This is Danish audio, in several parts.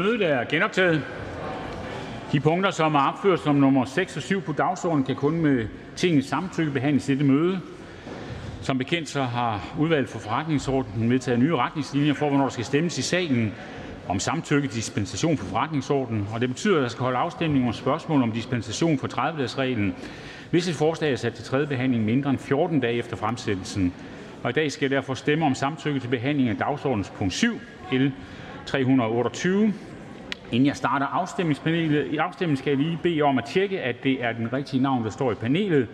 Mødet er genoptaget. De punkter, som er opført som nummer 6 og 7 på dagsordenen, kan kun med tingets samtykke behandles i dette møde. Som bekendt så har udvalget for forretningsordenen medtaget nye retningslinjer for, hvornår der skal stemmes i salen om samtykke til dispensation for forretningsordenen. Og det betyder, at der skal holde afstemning om spørgsmål om dispensation for 30-dagesreglen, hvis et forslag er sat til tredje behandling mindre end 14 dage efter fremsættelsen. Og i dag skal jeg derfor stemme om samtykke til behandling af dagsordens punkt 7, L 328. Inden jeg starter afstemningspanelet, i afstemningen skal jeg lige bede om at tjekke, at det er den rigtige navn, der står i panelet.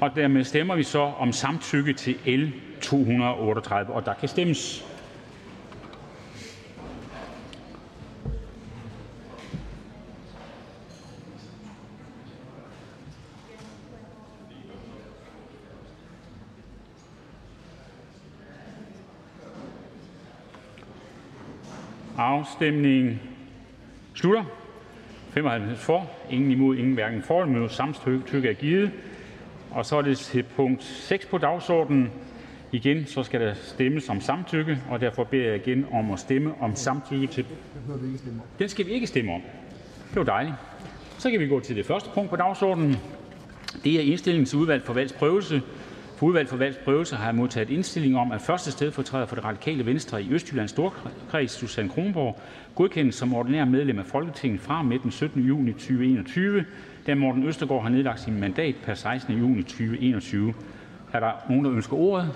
Og dermed stemmer vi så om samtykke til L 238, og der kan stemmes. Afstemningen slutter. 95 for, ingen imod, ingen hverken for eller. Samtykke er givet. Og så er det til punkt 6 på dagsordenen. Igen så skal der stemmes om samtykke, og derfor beder jeg igen om at stemme om samtykke til... Den skal vi ikke stemme om. Det var dejligt. Så kan vi gå til det første punkt på dagsordenen. Det er indstillingen til udvalg for valgsprøvelse. Udvalg for valgsprøvelse har jeg modtaget indstilling om, at første stedfortræder for det radikale venstre i Østjyllands Storkreds, Susanne Kronborg, godkendes som ordinær medlem af Folketinget fra med den 17. juni 2021, da Morten Østergaard har nedlagt sin mandat per 16. juni 2021. Er der nogen, der ønsker ordet?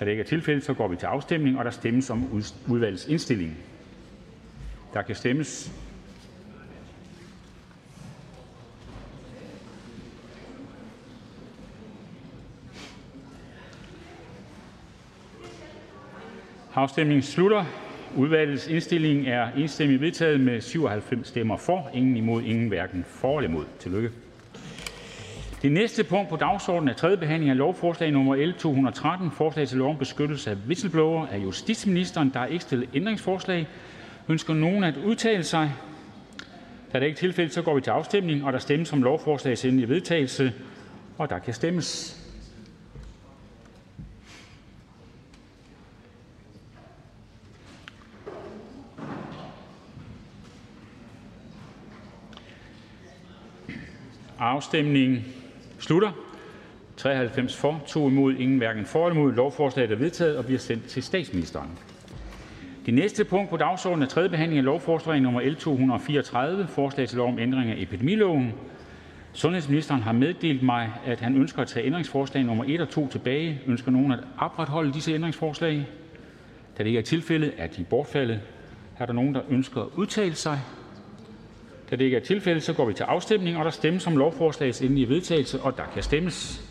Da det ikke er tilfældet, så går vi til afstemning, og der stemmes om udvalgets indstilling. Der kan stemmes. Afstemningen slutter. Udvalgets indstilling er enstemmigt vedtaget med 97 stemmer for, ingen imod, ingen hverken for eller imod. Tillykke. Det næste punkt på dagsordenen er tredje behandling af lovforslag nummer L 213, forslag til lov om beskyttelse af whistleblower af justitsministeren. Der er ikke stillet ændringsforslag. Ønsker nogen at udtale sig? Da det ikke er tilfældet, så går vi til afstemning, og der stemmes om lovforslagets endelige vedtagelse, og der kan stemmes. Afstemningen slutter. 93 for, 2 imod, ingen hverken for eller imod. Lovforslaget er vedtaget og bliver sendt til statsministeren. Det næste punkt på dagsordenen er tredje behandling af lovforslag nummer L 234, forslag til lov om ændring af epidemiloven. Sundhedsministeren har meddelt mig, at han ønsker at tage ændringsforslag nummer 1 og 2 tilbage. Ønsker nogen at opretholde disse ændringsforslag? Da det ikke er tilfældet, er de bortfaldet. Er der nogen, der ønsker at udtale sig? Da det ikke er tilfældet, så går vi til afstemning, og der stemmes om lovforslagets endelige vedtagelse, og der kan stemmes.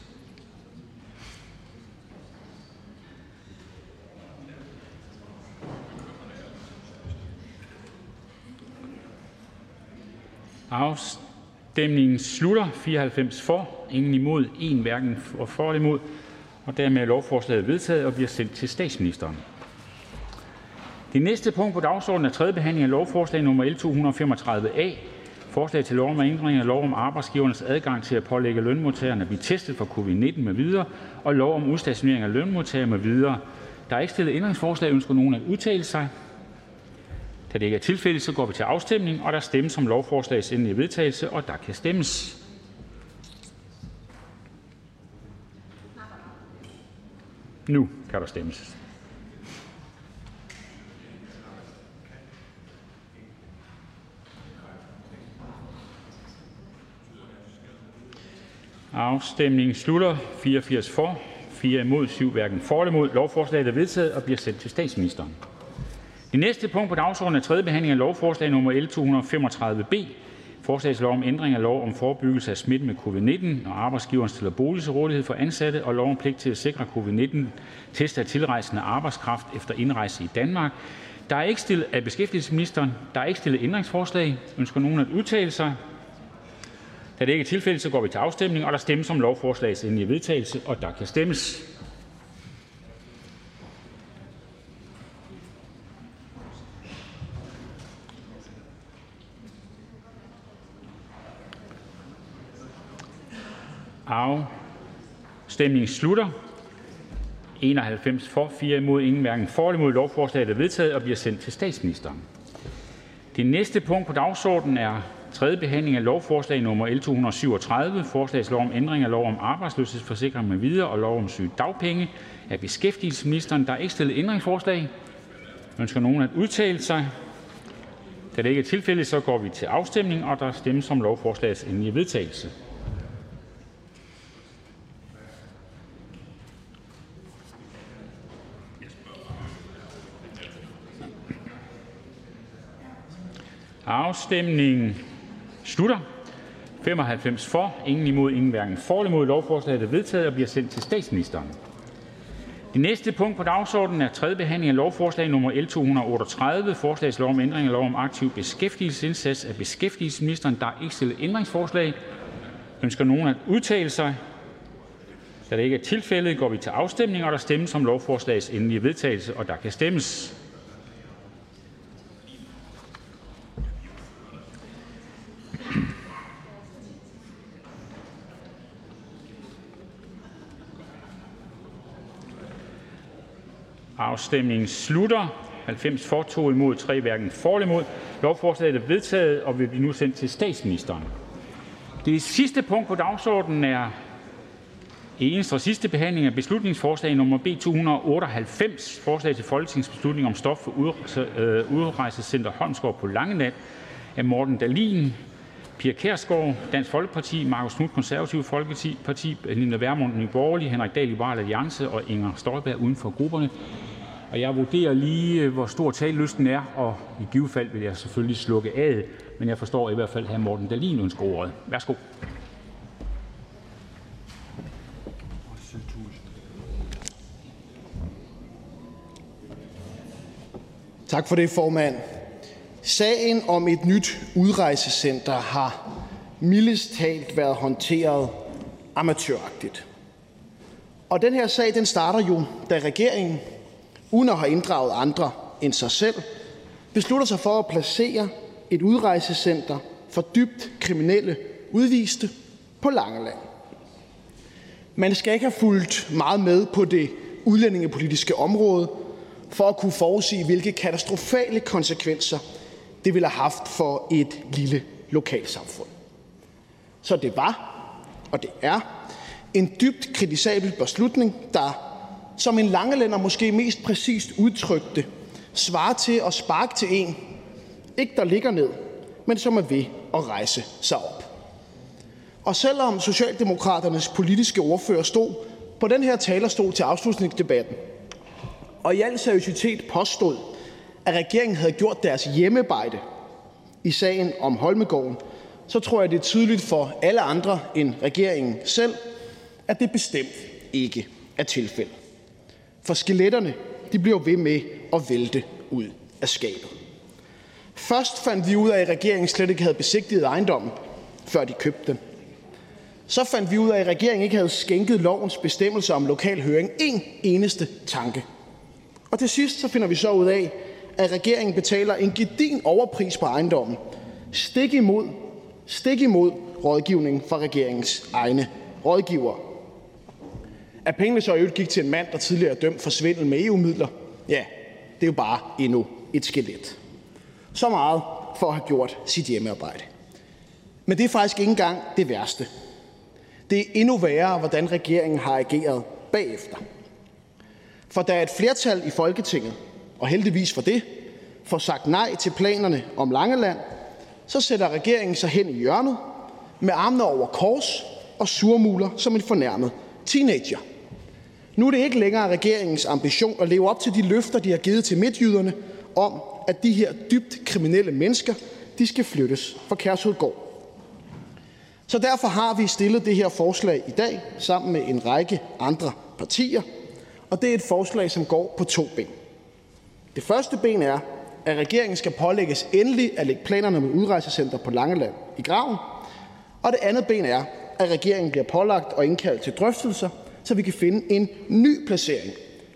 Afstemningen slutter. 94 for, ingen imod, en hverken for eller imod. Og dermed er lovforslaget vedtaget og bliver sendt til statsministeren. Det næste punkt på dagsordenen er tredje behandling af lovforslag nummer L 235a. Forslag til lov om ændring af lov om arbejdsgivernes adgang til at pålægge lønmodtagerne at blive testet for covid-19 med videre og lov om udstationering af lønmodtagere med videre. Der er ikke stillet ændringsforslag. Ønsker nogen at udtale sig? Da det ikke er tilfældet, så går vi til afstemning, og der stemmes om lovforslagets endelige vedtagelse, og der kan stemmes. Nu kan der stemmes. Afstemningen slutter. 84 for, 4 imod, 7 hverken for eller imod. Lovforslaget er vedtaget og bliver sendt til statsministeren. Det næste punkt på dagsordenen er tredje behandling af lovforslag nummer L 235b. Forslag til lov om ændring af lov om forebyggelse af smitte med covid-19, når arbejdsgiveren stiller bolig til rådighed for ansatte, og lov om pligt til at sikre covid-19-test af tilrejsende arbejdskraft efter indrejse i Danmark. Der er ikke stillet af beskæftigelsesministeren. Der er ikke stillet ændringsforslag. Ønsker nogen at udtale sig? Da det ikke er tilfældet, så går vi til afstemning, og der stemmes om lovforslagets endelige vedtagelse, og der kan stemmes. Afstemningen slutter. 91 for, 4 imod, ingen hverken for eller imod. Lovforslaget er vedtaget og bliver sendt til statsministeren. Det næste punkt på dagsordenen er: 3. behandling af lovforslag nr. L 237: Forslag til lov om ændring af lov om arbejdsløshedsforsikring m.v. og lov om sygedagpenge. Af beskæftigelsesministeren (Peter Hummelgaard). ændringsforslag. Ønsker nogen at udtale sig? Da det ikke er tilfældet, så går vi til afstemning. og Der stemmes om lovforslagets endelige vedtagelse. Afstemningen slutter. 95 for, ingen imod, ingen hverken for eller imod. Lovforslaget er vedtaget og bliver sendt til statsministeren. Det næste punkt på dagsordenen er: 3. behandling af lovforslag nr. L 238: Forslag til lov om ændring af lov om aktiv beskæftigelsesindsats. Af beskæftigelsesministeren (Peter ikke stillet ændringsforslag. Ønsker nogen at udtale sig? Da det ikke er tilfældet, går vi til afstemning. og Der stemmes om lovforslagets endelige vedtagelse, og der kan stemmes. Afstemningen slutter. 90 for, 2 imod, 3 hverken for eller imod. Lovforslaget er vedtaget og vil blive nu sendt til statsministeren. Det sidste punkt på dagsordenen er eneste og sidste behandling af beslutningsforslag nummer B 298: Forslag til folketingsbeslutning om stop for øh, udrejsecenter Holmsgård på Langeland. Af Morten Dalin, Pia Kærsgaard (dansk Folkeparti), Markus Knudt, (Konservative Folkeparti), Pernille Vermund (Nye Borgerlige), Henrik Dahl (Liberal Alliance) og Inger Støjberg uden for grupperne. Og Jeg vurderer lige, øh, hvor stor talelysten er, og i givet fald vil jeg selvfølgelig slukke af, men jeg forstår i hvert fald, at hr. Morten Dahlin ønsker ordet. Værsgo. Tak for det, formand. Sagen om et nyt udrejsecenter har mildest talt været håndteret amatøragtigt. Og den her sag den starter jo, da regeringen, uden at have inddraget andre end sig selv, beslutter sig for at placere et udrejsecenter for dybt kriminelle udviste på Langeland. Man skal ikke have fulgt meget med på det udlændingepolitiske område for at kunne forudsige, hvilke katastrofale konsekvenser det ville have haft for et lille lokalsamfund. Så det var, og det er, en dybt kritisabel beslutning, der, som en langelænder måske mest præcist udtrykte, svarer til at sparke til en, ikke der ligger ned, men som er ved at rejse sig op. Og selvom Socialdemokraternes politiske ordfører stod på den her talerstol til afslutningsdebatten, og i al seriøsitet påstod, at regeringen havde gjort deres hjemmebejde i sagen om Holmegården, så tror jeg, det er tydeligt for alle andre end regeringen selv, at det bestemt ikke er tilfældet. For skeletterne de bliver ved med at vælte ud af skabet. Først fandt vi ud af, at regeringen slet ikke havde besigtiget ejendommen, før de købte den. Så fandt vi ud af, at regeringen ikke havde skænket lovens bestemmelser om lokal høring en eneste tanke. Og til sidst så finder vi så ud af, at regeringen betaler en gedin overpris på ejendommen, stik imod, stik imod rådgivning fra regeringens egne rådgivere. At pengene så i gik til en mand, der tidligere er dømt for svindel med EU-midler, ja, det er jo bare endnu et skelet. Så meget for at have gjort sit hjemmearbejde. Men det er faktisk ikke engang det værste. Det er endnu værre, hvordan regeringen har ageret bagefter. For da et flertal i Folketinget, og heldigvis for det, får sagt nej til planerne om Langeland, så sætter regeringen sig hen i hjørnet med armene over kors og surmuler som en fornærmet teenager. Nu er det ikke længere regeringens ambition at leve op til de løfter, de har givet til midtjyderne, om, at de her dybt kriminelle mennesker de skal flyttes fra Kærshovedgård. Så derfor har vi stillet det her forslag i dag sammen med en række andre partier, og det er et forslag, som går på to ben. Det første ben er, at regeringen skal pålægges endelig at lægge planerne med udrejsecenter på Langeland i graven, og det andet ben er, at regeringen bliver pålagt og indkaldt til drøftelser, så vi kan finde en ny placering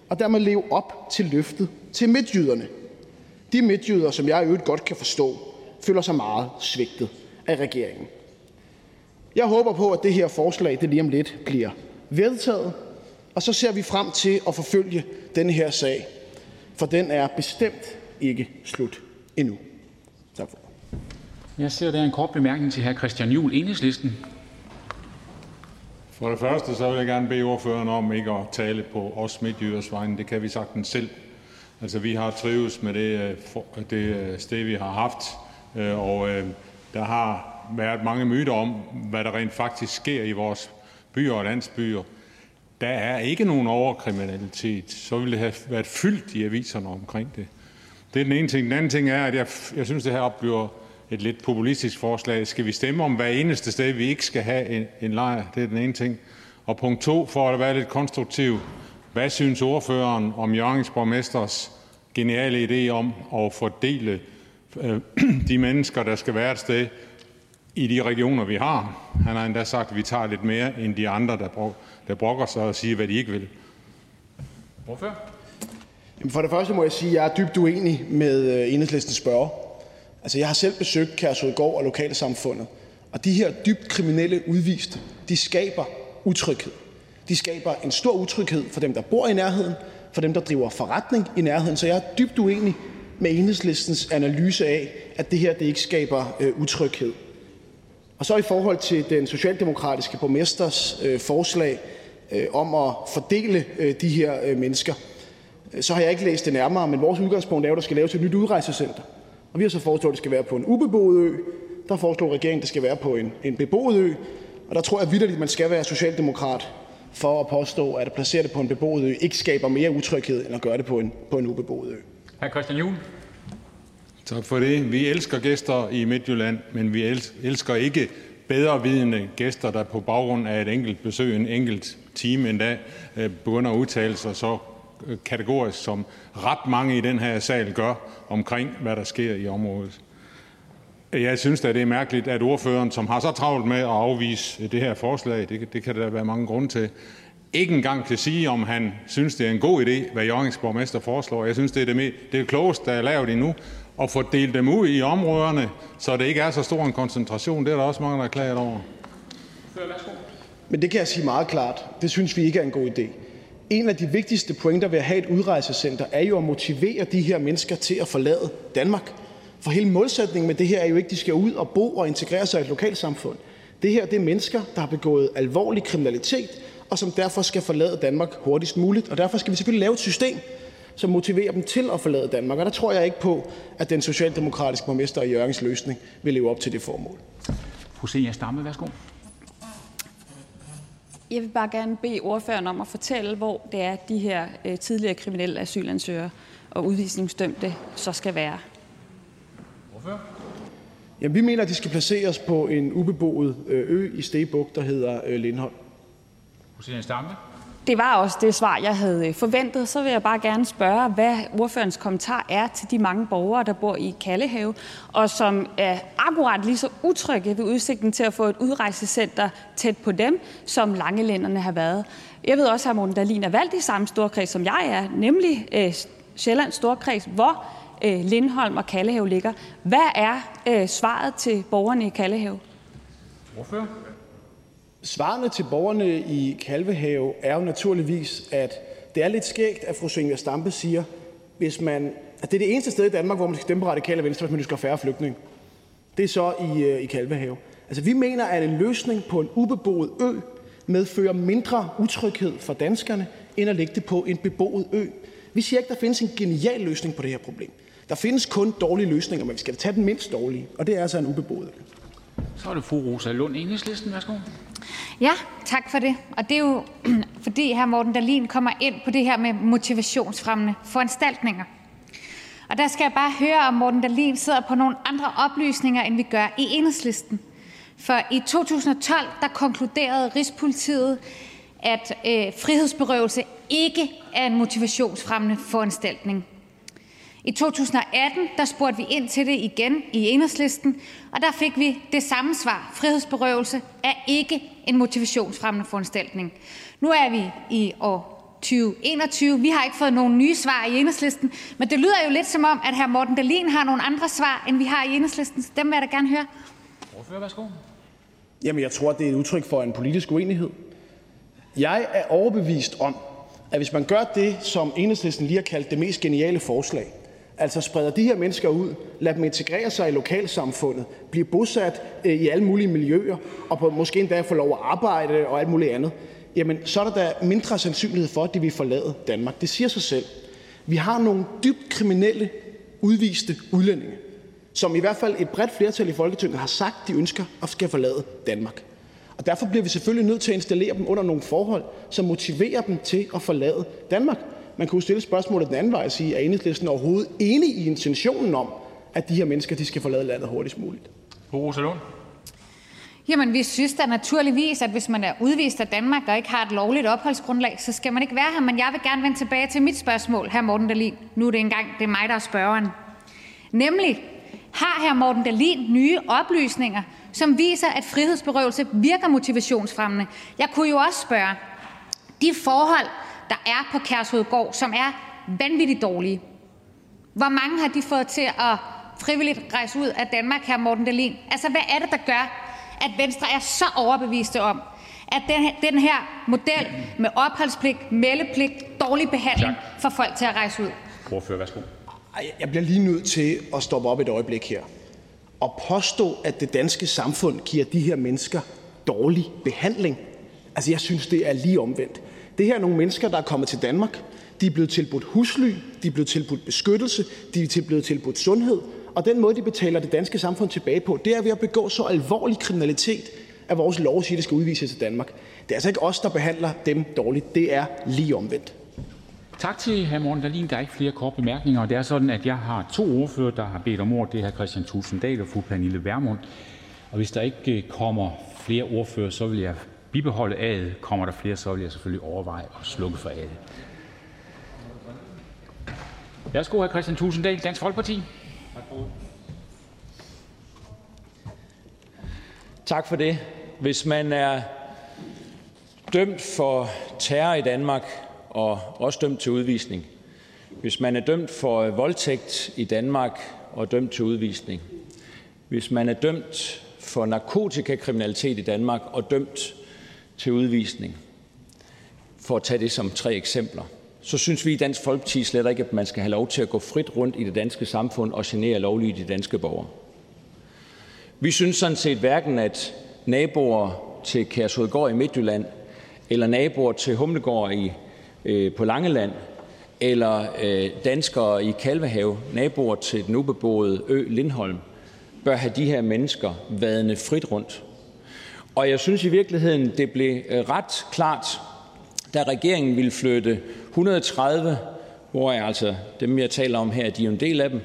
og dermed leve op til løftet til midtjyderne. De midtjyder, som jeg i øvrigt godt kan forstå, føler sig meget svigtet af regeringen. Jeg håber på, at det her forslag det lige om lidt bliver vedtaget, og så ser vi frem til at forfølge denne her sag, for den er bestemt ikke slut endnu. Tak for Jeg ser, der er en kort bemærkning til hr. Christian Juhl, Enhedslisten. For det første så vil jeg gerne bede ordføreren om ikke at tale på os midtjyders vegne. Det kan vi sagtens selv. Altså, vi har trives med det, øh, det øh, sted, vi har haft, øh, og der har været mange myter om, hvad der rent faktisk sker i vores byer og landsbyer. Der er ikke nogen overkriminalitet. Så ville det have været fyldt i aviserne omkring det. Det er den ene ting. Den anden ting er, at jeg, jeg synes, det her bliver et lidt populistisk forslag. Skal vi stemme om hver eneste sted, vi ikke skal have en, en lejr? Det er den ene ting. Og punkt to, for at være lidt konstruktiv. Hvad synes ordføreren om Jørgens borgmesters geniale idé om at fordele øh, de mennesker, der skal være et sted i de regioner, vi har? Han har endda sagt, at vi tager lidt mere end de andre, der, der brokker sig og siger, hvad de ikke vil. Hvorfor? For det første må jeg sige, at jeg er dybt uenig med øh, enhedslistens spørger. Altså, jeg har selv besøgt Kærshovedgård og lokalsamfundet, og de her dybt kriminelle udviste, de skaber utryghed. De skaber en stor utryghed for dem, der bor i nærheden, for dem, der driver forretning i nærheden. Så jeg er dybt uenig med enhedslistens analyse af, at det her det ikke skaber øh, utryghed. Og så i forhold til den socialdemokratiske borgmesters øh, forslag øh, om at fordele øh, de her øh, mennesker, øh, så har jeg ikke læst det nærmere, men vores udgangspunkt er jo, at der skal laves et nyt udrejsecenter. Og vi har så foreslået, at det skal være på en ubeboet ø. Der foreslår regeringen, at det skal være på en, en beboet ø. Og der tror jeg vidderligt, at man skal være socialdemokrat for at påstå, at at placere det på en beboet ø ikke skaber mere utryghed, end at gøre det på en, på en ubeboet ø. Hr. Christian Juhl. Tak for det. Vi elsker gæster i Midtjylland, men vi elsker ikke bedre vidende gæster, der på baggrund af et enkelt besøg, en enkelt time endda, øh, begynder at udtale sig så kategorisk, som ret mange i den her sal gør omkring, hvad der sker i området. Jeg synes da, det er mærkeligt, at ordføreren, som har så travlt med at afvise det her forslag, det, det kan der være mange grunde til, ikke engang kan sige, om han synes, det er en god idé, hvad Jørgens borgmester foreslår. Jeg synes, det er det, det, er det klogeste, der er lavet endnu, at få delt dem ud i områderne, så det ikke er så stor en koncentration. Det er der også mange, der er klaget over. Men det kan jeg sige meget klart. Det synes vi ikke er en god idé. En af de vigtigste pointer ved at have et udrejsecenter er jo at motivere de her mennesker til at forlade Danmark. For hele målsætningen med det her er jo ikke, at de skal ud og bo og integrere sig i et lokalsamfund. Det her det er mennesker, der har begået alvorlig kriminalitet, og som derfor skal forlade Danmark hurtigst muligt. Og derfor skal vi selvfølgelig lave et system, som motiverer dem til at forlade Danmark. Og der tror jeg ikke på, at den socialdemokratiske borgmester i Jørgens løsning vil leve op til det formål. Fru Stamme, værsgo. Jeg vil bare gerne bede ordføreren om at fortælle, hvor det er, de her øh, tidligere kriminelle asylansøgere og udvisningsdømte så skal være. Hvorfor? Jamen, vi mener, at de skal placeres på en ubeboet øh, ø i Stegbuk, der hedder øh, Lindholm. Fru Senja Stamme. Det var også det svar, jeg havde øh, forventet. Så vil jeg bare gerne spørge, hvad ordførens kommentar er til de mange borgere, der bor i Kallehave, og som er akkurat lige så utrygge ved udsigten til at få et udrejsecenter tæt på dem, som langelænderne har været. Jeg ved også, at Morten Dahlin er valgt i samme storkreds, som jeg er, nemlig øh, Sjællands Storkreds, hvor øh, Lindholm og Kallehave ligger. Hvad er øh, svaret til borgerne i Kallehave? Ordfører? Svarene til borgerne i Kalvehave er jo naturligvis, at det er lidt skægt, at fru Zenia Stampe siger, hvis man, at det er det eneste sted i Danmark, hvor man skal stemme på radikale venstre, hvis man ønsker færre flygtninge. Det er så i, øh, i Kalvehave. Altså, vi mener, at en løsning på en ubeboet ø medfører mindre utryghed for danskerne, end at lægge det på en beboet ø. Vi siger ikke, at der findes en genial løsning på det her problem. Der findes kun dårlige løsninger, men vi skal tage den mindst dårlige, og det er altså en ubeboet ø. Så er det fru Rosa Lund, Enhedslisten. Værsgo. Ja, tak for det. Og det er jo, fordi hr. Morten Dahlin kommer ind på det her med motivationsfremmende foranstaltninger. Og der skal jeg bare høre, om Morten Dahlin sidder på nogle andre oplysninger, end vi gør i enhedslisten. For i 2012, der konkluderede Rigspolitiet, at øh, frihedsberøvelse ikke er en motivationsfremmende foranstaltning. I 2018 der spurgte vi ind til det igen i Enhedslisten, og der fik vi det samme svar: Frihedsberøvelse er ikke en motivationsfremmende foranstaltning. Nu er vi i år 2021. Vi har ikke fået nogen nye svar i Enhedslisten, men det lyder jo lidt som om, at hr. Morten Dahlin har nogle andre svar, end vi har i Enhedslisten. Så dem vil jeg da gerne høre. Ordfører, værsgo. Jamen, jeg tror, det er et udtryk for en politisk uenighed. Jeg er overbevist om, at hvis man gør det, som enhedslisten lige har kaldt det mest geniale forslag, Altså spreder de her mennesker ud, lad dem integrere sig i lokalsamfundet, blive bosat øh, i alle mulige miljøer og på, måske endda få lov at arbejde og alt muligt andet, jamen så er der da mindre sandsynlighed for, at de vil forlade Danmark. Det siger sig selv. Vi har nogle dybt kriminelle udviste udlændinge, som i hvert fald et bredt flertal i Folketinget har sagt, de ønsker at skal forlade Danmark. Og derfor bliver vi selvfølgelig nødt til at installere dem under nogle forhold, som motiverer dem til at forlade Danmark. Man kunne stille spørgsmålet den anden vej og sige, er enhedslisten overhovedet enig i intentionen om, at de her mennesker de skal forlade landet hurtigst muligt? Rosa Lund. Jamen, vi synes da naturligvis, at hvis man er udvist af Danmark og ikke har et lovligt opholdsgrundlag, så skal man ikke være her. Men jeg vil gerne vende tilbage til mit spørgsmål, hr. Morten Dahlin. Nu er det engang det er mig, der er spørgeren. Nemlig, har hr. Morten Dahlin nye oplysninger, som viser, at frihedsberøvelse virker motivationsfremmende? Jeg kunne jo også spørge, de forhold, der er på Kærshovedgård, som er vanvittigt dårlige, hvor mange har de fået til at frivilligt rejse ud af Danmark, hr. Morten Dahlin? Altså, hvad er det, der gør, at Venstre er så overbeviste om, at den, den her model med opholdspligt, meldepligt, dårlig behandling får folk til at rejse ud? Ordfører, værsgo. Jeg bliver lige nødt til at stoppe op et øjeblik her og påstå, at det danske samfund giver de her mennesker dårlig behandling. Altså, jeg synes, det er lige omvendt. Det her er nogle mennesker, der er kommet til Danmark. De er blevet tilbudt husly, de er blevet tilbudt beskyttelse, de er blevet tilbudt sundhed, og den måde, de betaler det danske samfund tilbage på, det er ved at begå så alvorlig kriminalitet, at vores lov siger, at det skal udvises til Danmark. Det er altså ikke os, der behandler dem dårligt. Det er lige omvendt. Tak til hr. Morten Dahlin. Der er ikke flere korte bemærkninger. Det er sådan, at jeg har to ordfører, der har bedt om ordet. Det er hr. Christian Tulsendal og fru Pernille Vermund. Og hvis der ikke øh, kommer flere ordfører, så vil jeg bibeholde A'et. Kommer der flere, så vil jeg selvfølgelig overveje at slukke for adet. Værsgo, hr. Christian Tulsendal, Dansk Folkeparti. Tak for det. Hvis man er dømt for terror i Danmark og også dømt til udvisning, hvis man er dømt for voldtægt i Danmark og dømt til udvisning, hvis man er dømt for narkotikakriminalitet i Danmark og dømt til udvisning, for at tage det som tre eksempler, så synes vi i Dansk Folkeparti slet ikke, at man skal have lov til at gå frit rundt i det danske samfund og genere lovlydige danske borgere. Vi synes sådan set hverken, at naboer til Kærshovedgård i Midtjylland eller naboer til Humlegård i, øh, på Langeland eller øh, danskere i Kalvehave, naboer til den ubeboede ø Lindholm, bør have de her mennesker vadende frit rundt. Og jeg synes i virkeligheden, det blev øh, ret klart, da regeringen ville flytte 130, hvor jeg altså dem, jeg taler om her, de er en del af dem,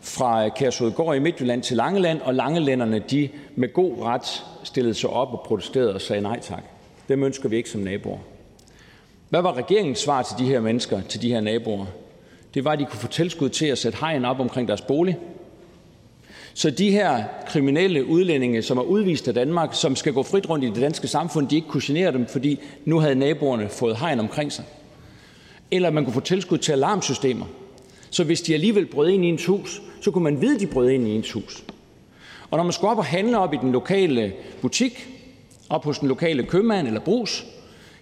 fra øh, Kærsudgård i Midtjylland til Langeland, og langelænderne de med god ret stillede sig op og protesterede og sagde nej tak. Dem ønsker vi ikke som naboer. Hvad var regeringens svar til de her mennesker, til de her naboer? Det var, at de kunne få tilskud til at sætte hegn op omkring deres bolig, så de her kriminelle udlændinge, som er udvist af Danmark, som skal gå frit rundt i det danske samfund, de ikke kunne genere dem, fordi nu havde naboerne fået hegn omkring sig. Eller man kunne få tilskud til alarmsystemer, så hvis de alligevel brød ind i ens hus, så kunne man vide, at de brød ind i ens hus. Og når man skulle op og handle op i den lokale butik, op hos den lokale købmand eller brus,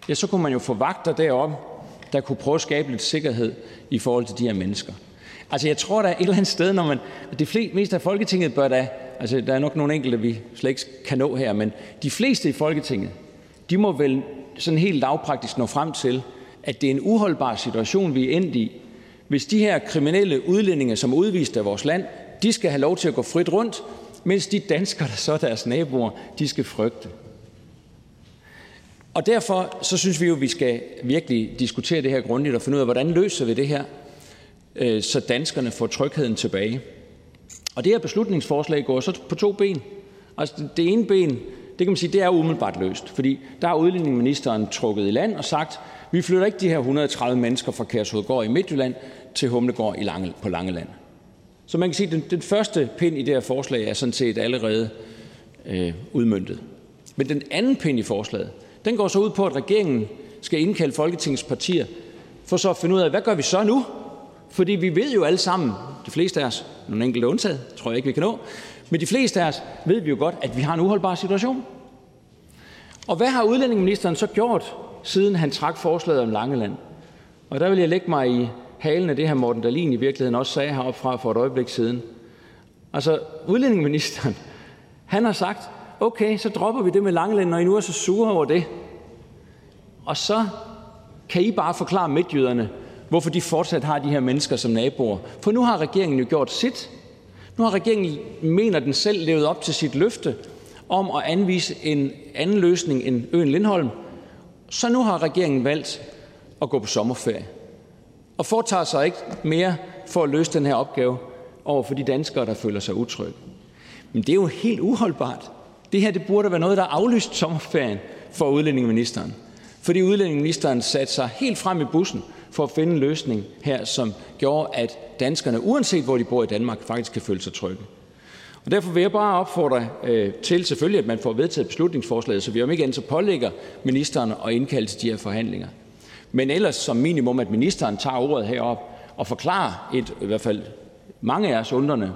ja, så kunne man jo få vagter deroppe, der kunne prøve at skabe lidt sikkerhed i forhold til de her mennesker. Altså, jeg tror, der er et eller andet sted, når man... De fleste, mest af Folketinget bør da... Altså, der er nok nogle enkelte, vi slet ikke kan nå her, men de fleste i Folketinget, de må vel sådan helt lavpraktisk nå frem til, at det er en uholdbar situation, vi er endt i, hvis de her kriminelle udlændinge, som er udvist af vores land, de skal have lov til at gå frit rundt, mens de danskere, der så er deres naboer, de skal frygte. Og derfor så synes vi jo, at vi skal virkelig diskutere det her grundigt og finde ud af, hvordan løser vi det her, Øh, så danskerne får trygheden tilbage. Og det her beslutningsforslag går så på to ben. Altså det ene ben, det kan man sige, det er umiddelbart løst, fordi der har udlændingeministeren trukket i land og sagt, vi flytter ikke de her 130 mennesker fra Kærshovedgård i Midtjylland til Humlegård i Lange, på Langeland. Så man kan sige, at den, den første pind i det her forslag er sådan set allerede øh, udmyndtet. Men den anden pind i forslaget, den går så ud på, at regeringen skal indkalde Folketingets partier for så at finde ud af, hvad gør vi så nu? Fordi vi ved jo alle sammen, de fleste af os, nogle enkelte undtaget, tror jeg ikke, vi kan nå, men de fleste af os ved vi jo godt, at vi har en uholdbar situation. Og hvad har udlændingeministeren så gjort, siden han trak forslaget om Langeland? Og der vil jeg lægge mig i halen af det, her Morten Dalin i virkeligheden også sagde heroppe fra for et øjeblik siden. Altså, udlændingeministeren, han har sagt, okay, så dropper vi det med Langeland, når I nu er så sure over det. Og så kan I bare forklare midtjyderne, hvorfor de fortsat har de her mennesker som naboer. For nu har regeringen jo gjort sit. Nu har regeringen, mener den selv, levet op til sit løfte om at anvise en anden løsning end øen Lindholm. Så nu har regeringen valgt at gå på sommerferie og foretager sig ikke mere for at løse den her opgave over for de danskere, der føler sig utrygge. Men det er jo helt uholdbart. Det her det burde være noget, der aflyst sommerferien for udlændingeministeren. Fordi udlændingeministeren satte sig helt frem i bussen for at finde en løsning her, som gjorde, at danskerne, uanset hvor de bor i Danmark, faktisk kan føle sig trygge. Og Derfor vil jeg bare opfordre øh, til selvfølgelig, at man får vedtaget beslutningsforslaget, så vi om ikke andet så pålægger ministeren at indkalde til de her forhandlinger. Men ellers som minimum, at ministeren tager ordet herop og forklarer et, i hvert fald mange af os undrende,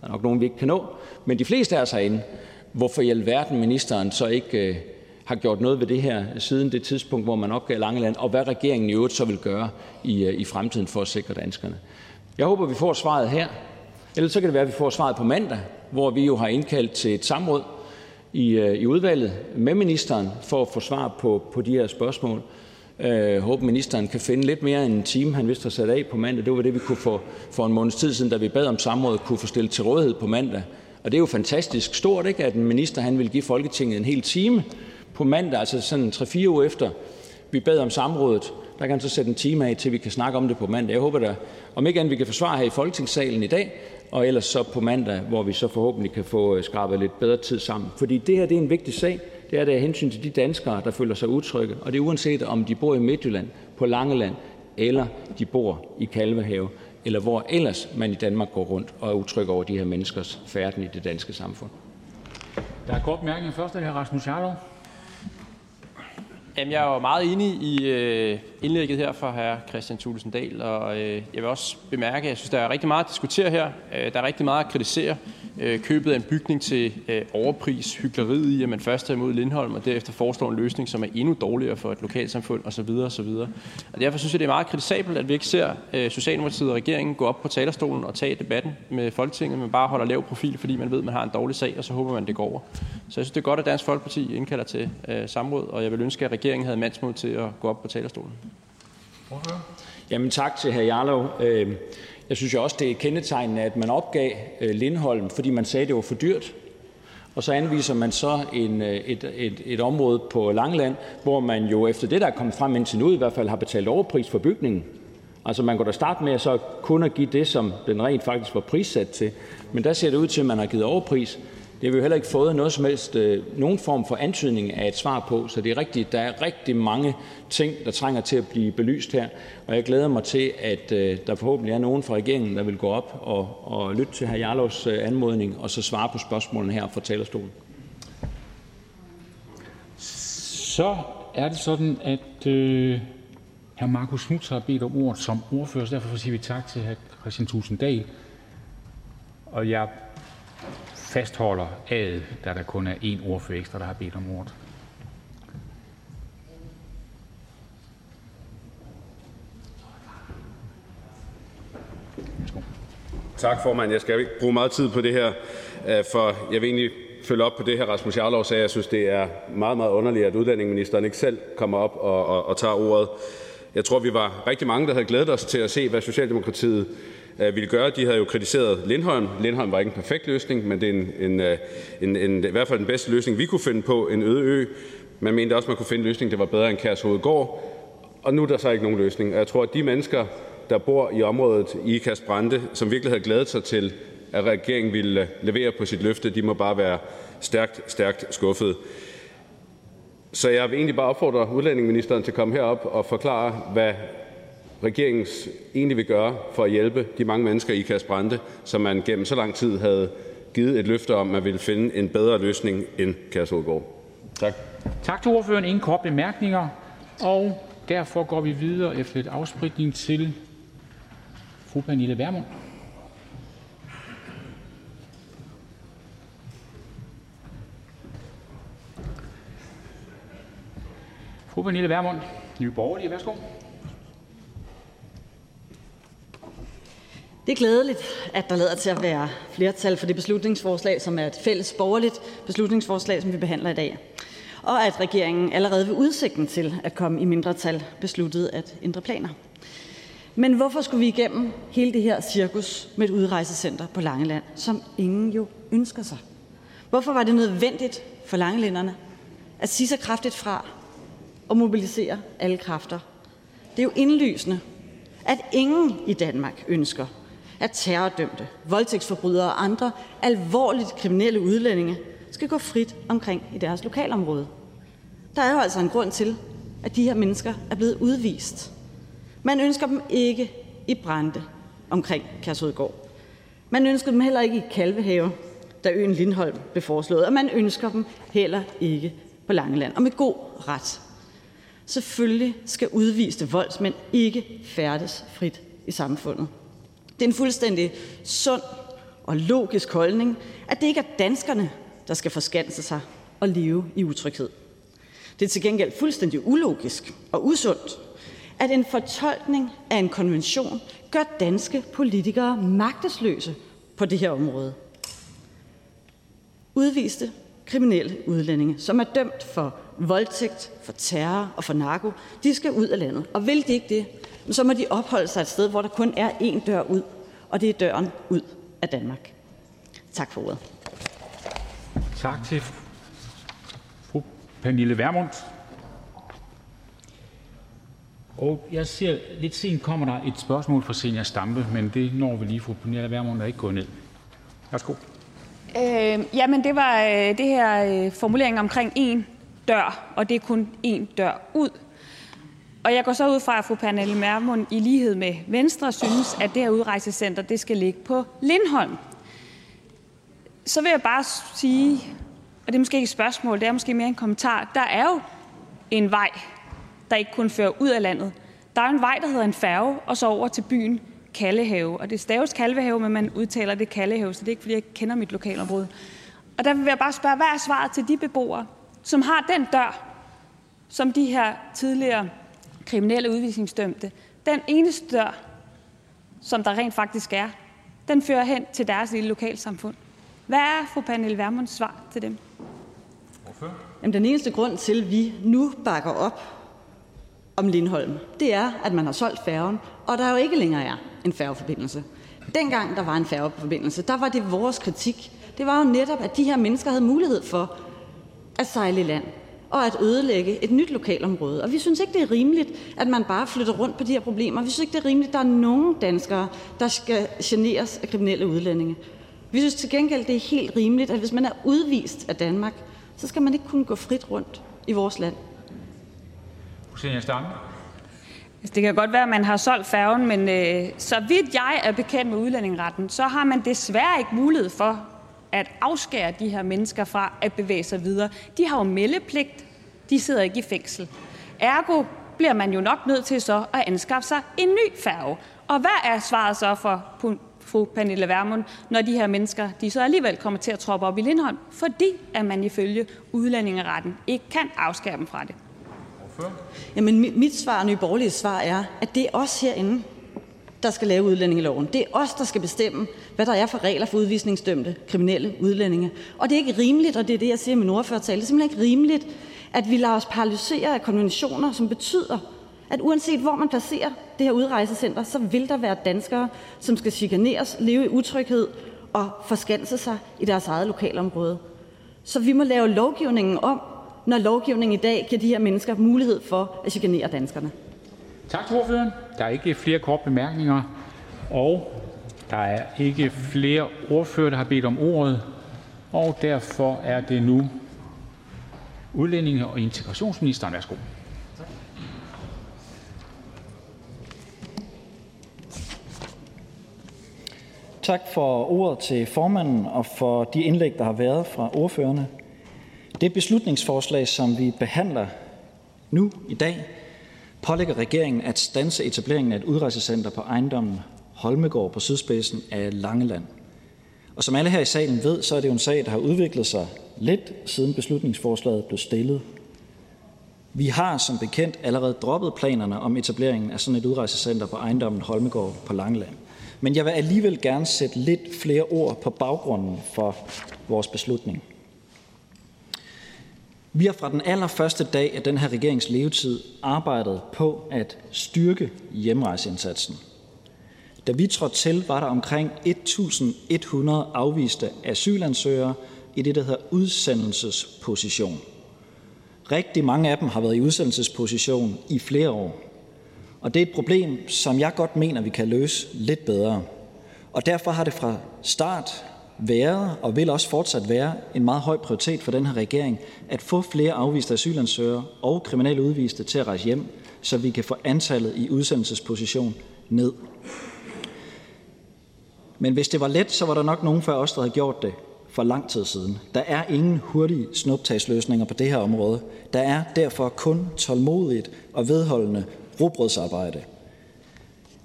der er nok nogen, vi ikke kan nå, men de fleste af os herinde, hvorfor i alverden ministeren så ikke øh, har gjort noget ved det her siden det tidspunkt, hvor man opgav Langeland, og hvad regeringen i øvrigt så vil gøre i, øh, i fremtiden for at sikre danskerne. Jeg håber, vi får svaret her. Ellers så kan det være, at vi får svaret på mandag, hvor vi jo har indkaldt til et samråd i, øh, i udvalget med ministeren for at få svar på, på de her spørgsmål. Jeg håber, ministeren kan finde lidt mere end en time, han vist har sat af på mandag. Det var det, vi kunne få for en måneds tid siden, da vi bad om samrådet, kunne få stillet til rådighed på mandag. Og det er jo fantastisk stort, ikke, at en minister han vil give Folketinget en hel time på mandag, altså sådan 3-4 uger efter vi bad om samrådet. Der kan han så sætte en time af, til vi kan snakke om det på mandag. Jeg håber da, om ikke andet vi kan forsvare her i Folketingssalen i dag, og ellers så på mandag, hvor vi så forhåbentlig kan få øh, skrabet lidt bedre tid sammen. Fordi det her det er en vigtig sag. Det er det af hensyn til de danskere, der føler sig utrygge, og det er uanset om de bor i Midtjylland, på Langeland, eller de bor i Kalvehave, eller hvor ellers man i Danmark går rundt og er utryg over de her menneskers færden i det danske samfund. Der er kort mærkning først af hr. Rasmus Jarlov. Jamen, jeg er jo meget enig i øh, indlægget her fra hr. Christian Thulesen Dahl, og øh, jeg vil også bemærke, at jeg synes, der er rigtig meget at diskutere her. Øh, der er rigtig meget at kritisere. Øh, købet af en bygning til overpris, hyggeleriet i, at man først er imod Lindholm og derefter foreslår en løsning, som er endnu dårligere for et lokalsamfund osv. osv. Og derfor synes jeg, det er meget kritisabelt, at vi ikke ser Socialdemokratiet og regeringen gå op på talerstolen og tage debatten med Folketinget, men bare holder lav profil, fordi man ved, at man har en dårlig sag, og så håber man, det går over. Så jeg synes, det er godt, at Dansk Folkeparti indkalder til samråd, og jeg vil ønske, at regeringen havde mandsmod til at gå op på talerstolen. Jamen tak til hr. Jarlov. Øh, jeg synes jo også, det er kendetegnende, at man opgav øh, Lindholm, fordi man sagde, det var for dyrt. Og så anviser man så en, øh, et, et, et område på Langland, hvor man jo efter det, der er kommet frem indtil nu, i hvert fald har betalt overpris for bygningen. Altså man kunne da starte med at så kun at give det, som den rent faktisk var prissat til. Men der ser det ud til, at man har givet overpris. Det har vi jo heller ikke fået noget som helst, øh, nogen form for antydning af et svar på, så det er rigtigt, der er rigtig mange ting, der trænger til at blive belyst her, og jeg glæder mig til, at øh, der forhåbentlig er nogen fra regeringen, der vil gå op og, og lytte til hr. Jarlovs øh, anmodning, og så svare på spørgsmålene her fra talerstolen. Så er det sådan, at øh, hr. Markus Knudt har bedt om ordet som ordfører, så derfor siger vi tak til hr. Christian Tusinddal. Og jeg fastholder A'et, da der kun er én ordfører ekstra, der har bedt om ordet. Tak, formand. Jeg skal ikke bruge meget tid på det her, øh, for jeg vil egentlig følge op på det, her Rasmus Jarlov sagde. Jeg synes, det er meget, meget underligt, at udlændingeministeren ikke selv kommer op og, og, og tager ordet. Jeg tror, vi var rigtig mange, der havde glædet os til at se, hvad Socialdemokratiet Øh, ville gøre. De havde jo kritiseret Lindholm. Lindholm var ikke en perfekt løsning, men det er en, en, øh, en, en, i hvert fald den bedste løsning, vi kunne finde på, en øde ø. Man mente også, man kunne finde en løsning, der var bedre end Kærshovedgård. Og nu er der så ikke nogen løsning. Og jeg tror, at de mennesker, der bor i området i Kasbrande, som virkelig havde glædet sig til, at regeringen ville øh, levere på sit løfte, de må bare være stærkt, stærkt skuffede. Så jeg vil egentlig bare opfordre udlændingeministeren til at komme herop og forklare, hvad regeringen egentlig vil gøre for at hjælpe de mange mennesker i Kasbrande, som man gennem så lang tid havde givet et løfte om, at man ville finde en bedre løsning end Kærshovedgård. Tak. Tak til ordføreren. Ingen kort bemærkninger. Og derfor går vi videre efter et afspritning til fru Pernille Vermund. Fru Pernille Vermund, Nye Borgerlige, værsgo. Det er glædeligt, at der lader til at være flertal for det beslutningsforslag, som er et fælles borgerligt beslutningsforslag, som vi behandler i dag, og at regeringen allerede ved udsigten til at komme i mindretal besluttede at ændre planer. Men hvorfor skulle vi igennem hele det her cirkus med et udrejsecenter på Langeland, som ingen jo ønsker sig? Hvorfor var det nødvendigt for langelænderne at sige så kraftigt fra og mobilisere alle kræfter? Det er jo indlysende, at ingen i Danmark ønsker, at terrordømte, voldtægtsforbrydere og andre alvorligt kriminelle udlændinge skal gå frit omkring i deres lokalområde. Der er jo altså en grund til, at de her mennesker er blevet udvist. Man ønsker dem ikke i Brande omkring Kærshovedgård. Man ønsker dem heller ikke i Kalvehave, da øen Lindholm blev foreslået, og man ønsker dem heller ikke på Langeland, og med god ret. Selvfølgelig skal udviste voldsmænd ikke færdes frit i samfundet. Det er en fuldstændig sund og logisk holdning, at det ikke er danskerne, der skal forskanse sig og leve i utryghed. Det er til gengæld fuldstændig ulogisk og usundt, at en fortolkning af en konvention gør danske politikere magtesløse på det her område. Udviste kriminelle udlændinge, som er dømt for voldtægt, for terror og for narko, de skal ud af landet. Og vil de ikke det, så må de opholde sig et sted, hvor der kun er én dør ud, og det er døren ud af Danmark. Tak for ordet. Tak til fru Pernille Vermund. Og jeg ser, lidt sent kommer der et spørgsmål fra Senior Stampe, men det når vi lige. Fru Pernille Vermund er ikke gået ned. Værsgo. Øh, jamen, det var øh, det her øh, formulering omkring en dør, og det er kun én dør ud. Og jeg går så ud fra, at fru Pernille Vermund i lighed med Venstre synes, at det her udrejsecenter det skal ligge på Lindholm. Så vil jeg bare sige, og det er måske ikke et spørgsmål, det er måske mere en kommentar, der er jo en vej, der ikke kun fører ud af landet. Der er en vej, der hedder en færge, og så over til byen Kallehave. Og det staves Kalvehave, men man udtaler det Kallehave, så det er ikke, fordi jeg kender mit lokalområde. Og der vil jeg bare spørge, hvad er svaret til de beboere, som har den dør, som de her tidligere kriminelle udvisningsdømte, den eneste dør, som der rent faktisk er, den fører hen til deres lille lokalsamfund. Hvad er fru Pernille Vermunds svar til dem? Jamen, den eneste grund til, at vi nu bakker op om Lindholm, det er, at man har solgt færgen, og der jo ikke længere er en færgeforbindelse. Dengang der var en færgeforbindelse, der var det vores kritik. Det var jo netop, at de her mennesker havde mulighed for at sejle i land og at ødelægge et nyt lokalområde. Og vi synes ikke, det er rimeligt, at man bare flytter rundt på de her problemer. Vi synes ikke, det er rimeligt, at der er nogen danskere, der skal generes af kriminelle udlændinge. Vi synes til gengæld, det er helt rimeligt, at hvis man er udvist af Danmark, så skal man ikke kunne gå frit rundt i vores land. Altså, det kan godt være, at man har solgt færgen, men øh, så vidt jeg er bekendt med udlændingeretten, så har man desværre ikke mulighed for at afskære de her mennesker fra at bevæge sig videre. De har jo meldepligt. De sidder ikke i fængsel. Ergo bliver man jo nok nødt til så at anskaffe sig en ny færge. Og hvad er svaret så for fru Pernille Vermund, når de her mennesker de så alligevel kommer til at troppe op i Lindholm, fordi at man ifølge udlændingeretten ikke kan afskære dem fra det? Jamen, mit svar og Nye Borgerlige svar er, at det er os herinde, der skal lave udlændingeloven. Det er os, der skal bestemme, hvad der er for regler for udvisningsdømte kriminelle udlændinge. Og det er ikke rimeligt, og det er det, jeg siger i min ordførertale, det er simpelthen ikke rimeligt, at vi lader os paralysere af konventioner, som betyder, at uanset hvor man placerer det her udrejsecenter, så vil der være danskere, som skal chikaneres, leve i utryghed og forskanse sig i deres eget lokalområde. Så vi må lave lovgivningen om, når lovgivningen i dag giver de her mennesker mulighed for at chikanere danskerne. Tak til ordføreren. Der er ikke flere korte bemærkninger, og der er ikke flere ordfører, der har bedt om ordet, og derfor er det nu udlændinge- og integrationsministeren. Værsgo. Tak for ordet til formanden og for de indlæg, der har været fra ordførerne. Det beslutningsforslag, som vi behandler nu i dag, pålægger regeringen at stanse etableringen af et udrejsecenter på ejendommen Holmegård på sydspidsen af Langeland. Og som alle her i salen ved, så er det jo en sag, der har udviklet sig lidt siden beslutningsforslaget blev stillet. Vi har som bekendt allerede droppet planerne om etableringen af sådan et udrejsecenter på ejendommen Holmegård på Langeland. Men jeg vil alligevel gerne sætte lidt flere ord på baggrunden for vores beslutning. Vi har fra den allerførste dag af den her regerings levetid arbejdet på at styrke hjemrejseindsatsen. Da vi trådte til, var der omkring 1.100 afviste asylansøgere i det, der hedder udsendelsesposition. Rigtig mange af dem har været i udsendelsesposition i flere år. Og det er et problem, som jeg godt mener, vi kan løse lidt bedre. Og derfor har det fra start været og vil også fortsat være en meget høj prioritet for den her regering at få flere afviste asylansøgere og kriminelle udviste til at rejse hjem, så vi kan få antallet i udsendelsesposition ned. Men hvis det var let, så var der nok nogen før os, der havde gjort det for lang tid siden. Der er ingen hurtige snuptagsløsninger på det her område. Der er derfor kun tålmodigt og vedholdende robrødsarbejde.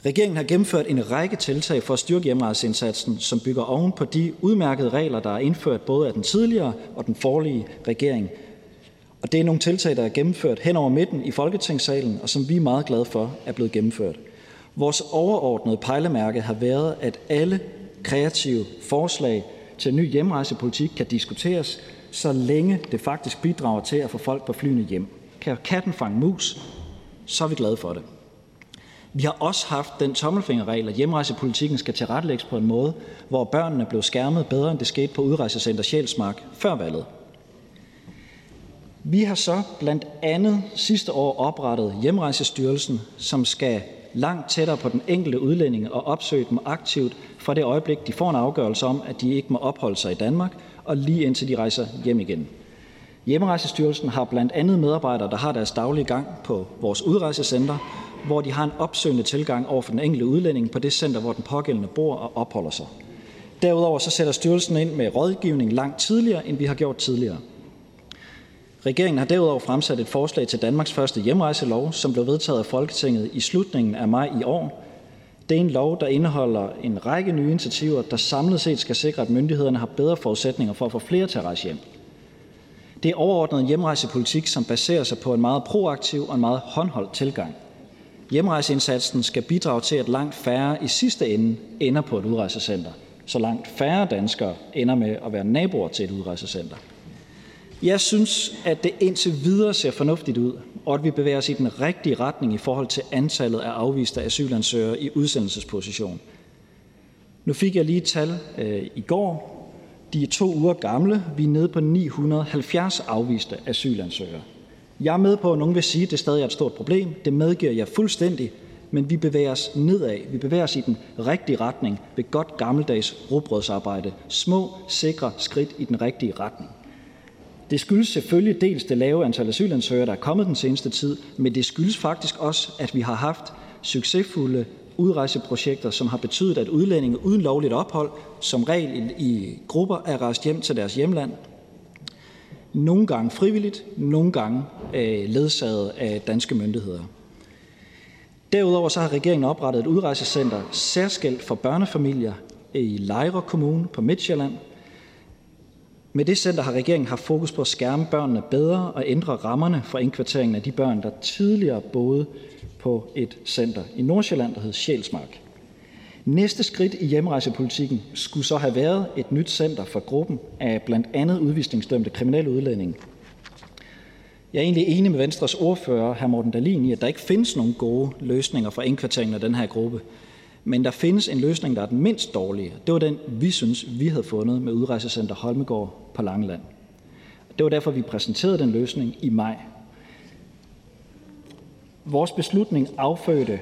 Regeringen har gennemført en række tiltag for at styrke hjemrejseindsatsen, som bygger oven på de udmærkede regler, der er indført både af den tidligere og den forlige regering. Og det er nogle tiltag, der er gennemført hen over midten i Folketingssalen, og som vi er meget glade for er blevet gennemført. Vores overordnede pejlemærke har været, at alle kreative forslag til en ny hjemrejsepolitik kan diskuteres, så længe det faktisk bidrager til at få folk på flyene hjem. Kan katten fange mus, så er vi glade for det. Vi har også haft den tommelfingerregel, at hjemrejsepolitikken skal tilrettelægges på en måde, hvor børnene blev skærmet bedre, end det skete på udrejsecenter Sjælsmark før valget. Vi har så blandt andet sidste år oprettet Hjemrejsestyrelsen, som skal langt tættere på den enkelte udlænding og opsøge dem aktivt fra det øjeblik, de får en afgørelse om, at de ikke må opholde sig i Danmark, og lige indtil de rejser hjem igen. Hjemrejsestyrelsen har blandt andet medarbejdere, der har deres daglige gang på vores udrejsecenter, hvor de har en opsøgende tilgang over for den enkelte udlænding på det center, hvor den pågældende bor og opholder sig. Derudover så sætter styrelsen ind med rådgivning langt tidligere, end vi har gjort tidligere. Regeringen har derudover fremsat et forslag til Danmarks første hjemrejselov, som blev vedtaget af Folketinget i slutningen af maj i år. Det er en lov, der indeholder en række nye initiativer, der samlet set skal sikre, at myndighederne har bedre forudsætninger for at få flere til at rejse hjem. Det er overordnet hjemrejsepolitik, som baserer sig på en meget proaktiv og en meget håndholdt tilgang. Hjemrejseindsatsen skal bidrage til, at langt færre i sidste ende ender på et udrejsecenter, så langt færre danskere ender med at være naboer til et udrejsecenter. Jeg synes, at det indtil videre ser fornuftigt ud, og at vi bevæger os i den rigtige retning i forhold til antallet af afviste asylansøgere i udsendelsesposition. Nu fik jeg lige et tal øh, i går. De er to uger gamle. Vi er nede på 970 afviste asylansøgere. Jeg er med på, at nogen vil sige, at det stadig er et stort problem. Det medgiver jeg fuldstændig, men vi bevæger os nedad. Vi bevæger os i den rigtige retning ved godt gammeldags robrødsarbejde. Små, sikre skridt i den rigtige retning. Det skyldes selvfølgelig dels det lave antal asylansøgere, der er kommet den seneste tid, men det skyldes faktisk også, at vi har haft succesfulde udrejseprojekter, som har betydet, at udlændinge uden lovligt ophold som regel i grupper er rejst hjem til deres hjemland. Nogle gange frivilligt, nogle gange øh, ledsaget af danske myndigheder. Derudover så har regeringen oprettet et udrejsecenter særskilt for børnefamilier i Lejre Kommune på Midtjylland, med det center har regeringen haft fokus på at skærme børnene bedre og ændre rammerne for indkvarteringen af de børn, der tidligere boede på et center i Nordsjælland, der hed Sjælsmark. Næste skridt i hjemrejsepolitikken skulle så have været et nyt center for gruppen af blandt andet udvisningsdømte kriminelle udlændinge. Jeg er egentlig enig med Venstres ordfører, hr. Morten Dalin, i, at der ikke findes nogen gode løsninger for indkvarteringen af den her gruppe. Men der findes en løsning, der er den mindst dårlige. Det var den, vi synes, vi havde fundet med udrejsecenter Holmegård på Langeland. Det var derfor, vi præsenterede den løsning i maj. Vores beslutning affødte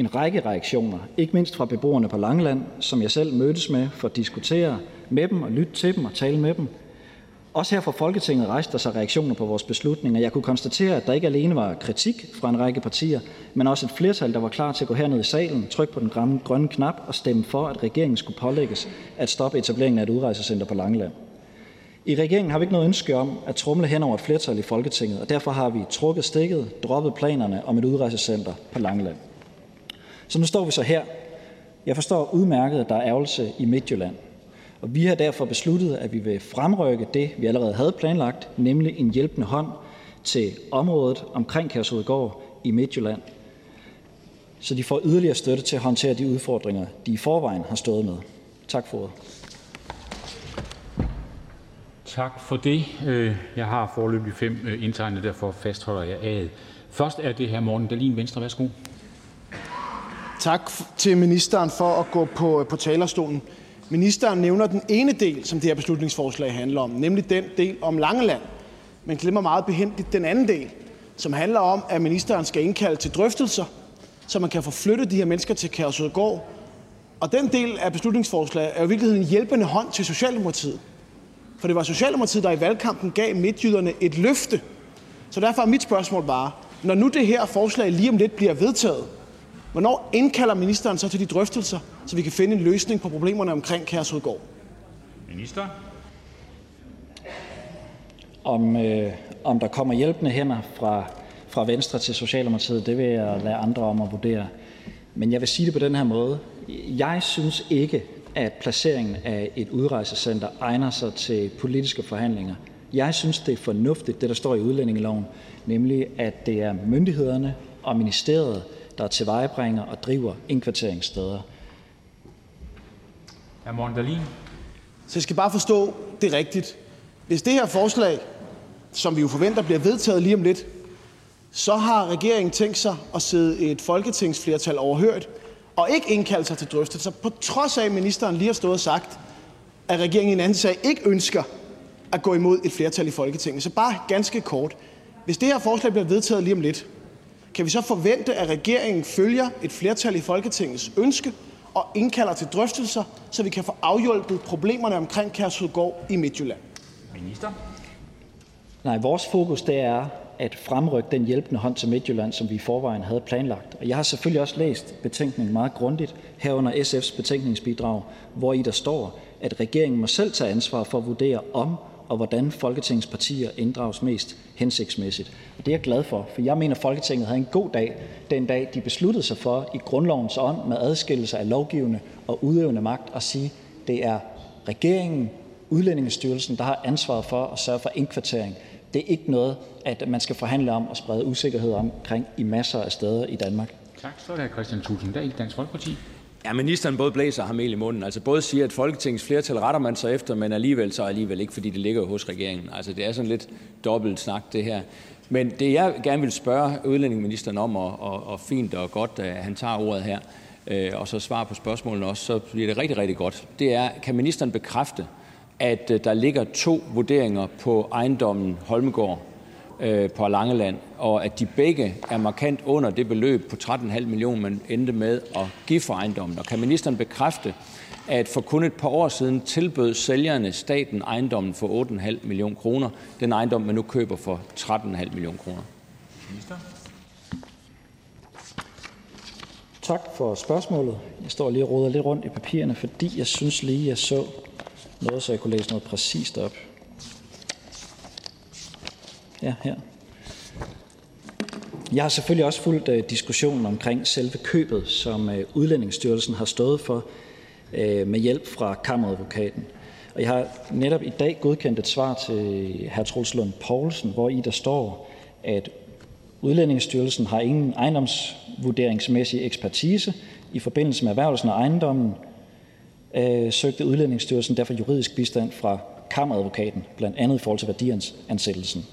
en række reaktioner, ikke mindst fra beboerne på Langeland, som jeg selv mødtes med for at diskutere med dem og lytte til dem og tale med dem. Også her fra Folketinget rejste der sig reaktioner på vores beslutning, og jeg kunne konstatere, at der ikke alene var kritik fra en række partier, men også et flertal, der var klar til at gå herned i salen, trykke på den grønne knap og stemme for, at regeringen skulle pålægges at stoppe etableringen af et udrejsecenter på Langeland. I regeringen har vi ikke noget ønske om at trumle hen over et flertal i Folketinget, og derfor har vi trukket stikket, droppet planerne om et udrejsecenter på Langeland. Så nu står vi så her. Jeg forstår udmærket, at der er ærgelse i Midtjylland, og vi har derfor besluttet, at vi vil fremrykke det, vi allerede havde planlagt, nemlig en hjælpende hånd til området omkring Kærshovedgård i Midtjylland. så de får yderligere støtte til at håndtere de udfordringer, de i forvejen har stået med. Tak for ordet. Tak for det. Øh, jeg har forløbig fem øh, indtegnet, derfor fastholder jeg A'et. Først er det her Morten Dalin, Venstre. Værsgo. Tak til ministeren for at gå på, på talerstolen. Ministeren nævner den ene del, som det her beslutningsforslag handler om, nemlig den del om Langeland, men glemmer meget behendigt den anden del, som handler om, at ministeren skal indkalde til drøftelser, så man kan få flyttet de her mennesker til Kærsødgård. Og den del af beslutningsforslaget er jo i virkeligheden en hjælpende hånd til Socialdemokratiet. For det var Socialdemokratiet, der i valgkampen gav midtjyderne et løfte. Så derfor er mit spørgsmål bare, når nu det her forslag lige om lidt bliver vedtaget, hvornår indkalder ministeren så til de drøftelser, så vi kan finde en løsning på problemerne omkring Kærshovedgård? Minister? Om, øh, om der kommer hjælpende hænder fra, fra Venstre til Socialdemokratiet, det vil jeg lade andre om at vurdere. Men jeg vil sige det på den her måde. Jeg synes ikke, at placeringen af et udrejsecenter egner sig til politiske forhandlinger. Jeg synes, det er fornuftigt, det der står i udlændingeloven, nemlig at det er myndighederne og ministeriet, der tilvejebringer og driver indkvarteringssteder. Hr. Morten Dahlin. Så jeg skal bare forstå det rigtigt. Hvis det her forslag, som vi jo forventer bliver vedtaget lige om lidt, så har regeringen tænkt sig at sidde et folketingsflertal overhørt og ikke indkalde sig til drøftelser, på trods af, at ministeren lige har stået og sagt, at regeringen i en anden sag ikke ønsker at gå imod et flertal i Folketinget. Så bare ganske kort. Hvis det her forslag bliver vedtaget lige om lidt, kan vi så forvente, at regeringen følger et flertal i Folketingets ønske og indkalder til drøftelser, så vi kan få afhjulpet problemerne omkring Kærshovedgård i Midtjylland? Minister? Nej, vores fokus det er at fremrykke den hjælpende hånd til Midtjylland, som vi i forvejen havde planlagt. Og jeg har selvfølgelig også læst betænkningen meget grundigt, herunder SF's betænkningsbidrag, hvor i der står, at regeringen må selv tage ansvar for at vurdere, om og hvordan Folketingets partier inddrages mest hensigtsmæssigt. Og det er jeg glad for, for jeg mener, at Folketinget havde en god dag den dag, de besluttede sig for i grundlovens ånd med adskillelse af lovgivende og udøvende magt at sige, at det er regeringen, Udlændingestyrelsen, der har ansvaret for at sørge for indkvartering. Det er ikke noget, at man skal forhandle om og sprede usikkerhed omkring i masser af steder i Danmark. Tak. Så er det Christian Tulsendal, Dansk Folkeparti. Ja, ministeren både blæser ham i munden. Altså både siger, at Folketingets flertal retter man sig efter, men alligevel så alligevel ikke, fordi det ligger hos regeringen. Altså det er sådan lidt dobbelt snak, det her. Men det jeg gerne vil spørge udlændingeministeren om, og, og, og fint og godt, at han tager ordet her, øh, og så svarer på spørgsmålene også, så bliver det rigtig, rigtig godt. Det er, kan ministeren bekræfte, at øh, der ligger to vurderinger på ejendommen Holmegård Øh, på Langeland, og at de begge er markant under det beløb på 13,5 millioner, man endte med at give for ejendommen. Og kan ministeren bekræfte, at for kun et par år siden tilbød sælgerne staten ejendommen for 8,5 millioner kroner, den ejendom, man nu køber for 13,5 millioner kroner? Tak for spørgsmålet. Jeg står lige og roder lidt rundt i papirerne, fordi jeg synes lige, jeg så noget, så jeg kunne læse noget præcist op. Ja, her. Jeg har selvfølgelig også fulgt øh, diskussionen omkring selve købet, som øh, Udlændingsstyrelsen har stået for øh, med hjælp fra kammeradvokaten. Og jeg har netop i dag godkendt et svar til hr. Troels Lund Poulsen, hvor i der står, at Udlændingsstyrelsen har ingen ejendomsvurderingsmæssig ekspertise i forbindelse med erhvervelsen af ejendommen, øh, søgte Udlændingsstyrelsen derfor juridisk bistand fra kammeradvokaten, blandt andet i forhold til værdiansættelsen.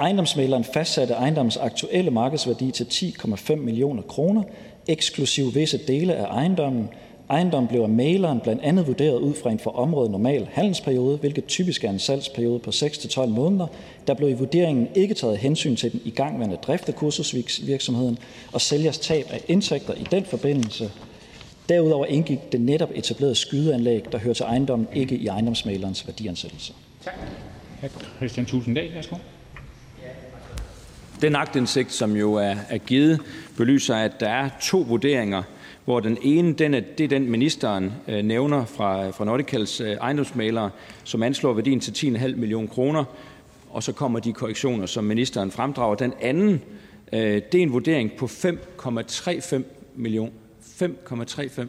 Ejendomsmæleren fastsatte ejendommens aktuelle markedsværdi til 10,5 millioner kroner, eksklusiv visse dele af ejendommen. Ejendommen blev af mæleren blandt andet vurderet ud fra en for området normal handelsperiode, hvilket typisk er en salgsperiode på 6-12 måneder. Der blev i vurderingen ikke taget hensyn til den igangværende drift af kursusvirksomheden og sælgers tab af indtægter i den forbindelse. Derudover indgik det netop etablerede skydeanlæg, der hører til ejendommen, ikke i ejendomsmælerens værdiansættelse. Tak. Christian Tulsendal, værsgo. Den aktindsigt, som jo er, er givet, belyser, at der er to vurderinger, hvor den ene den er, det er den, ministeren øh, nævner fra, fra Nordicals øh, ejendomsmalere, som anslår værdien til 10,5 millioner kroner, og så kommer de korrektioner, som ministeren fremdrager. Den anden, øh, det er en vurdering på 5,35 millioner. 5,35.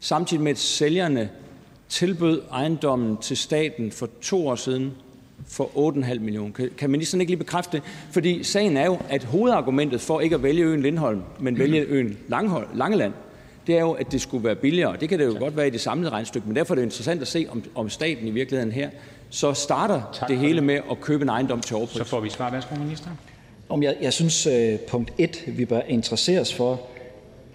Samtidig med, at sælgerne tilbød ejendommen til staten for to år siden for 8,5 millioner. Kan, kan ministeren ikke lige bekræfte det? Fordi sagen er jo, at hovedargumentet for ikke at vælge øen Lindholm, men vælge øen Langhold, Langeland, det er jo, at det skulle være billigere. Det kan det jo godt være i det samlede regnstykke, men derfor er det interessant at se, om, om staten i virkeligheden her så starter tak det hele med at købe en ejendom til overpris. Så får vi svar. Værsgo, minister. Om jeg, jeg synes, uh, punkt 1, vi bør interesseres for,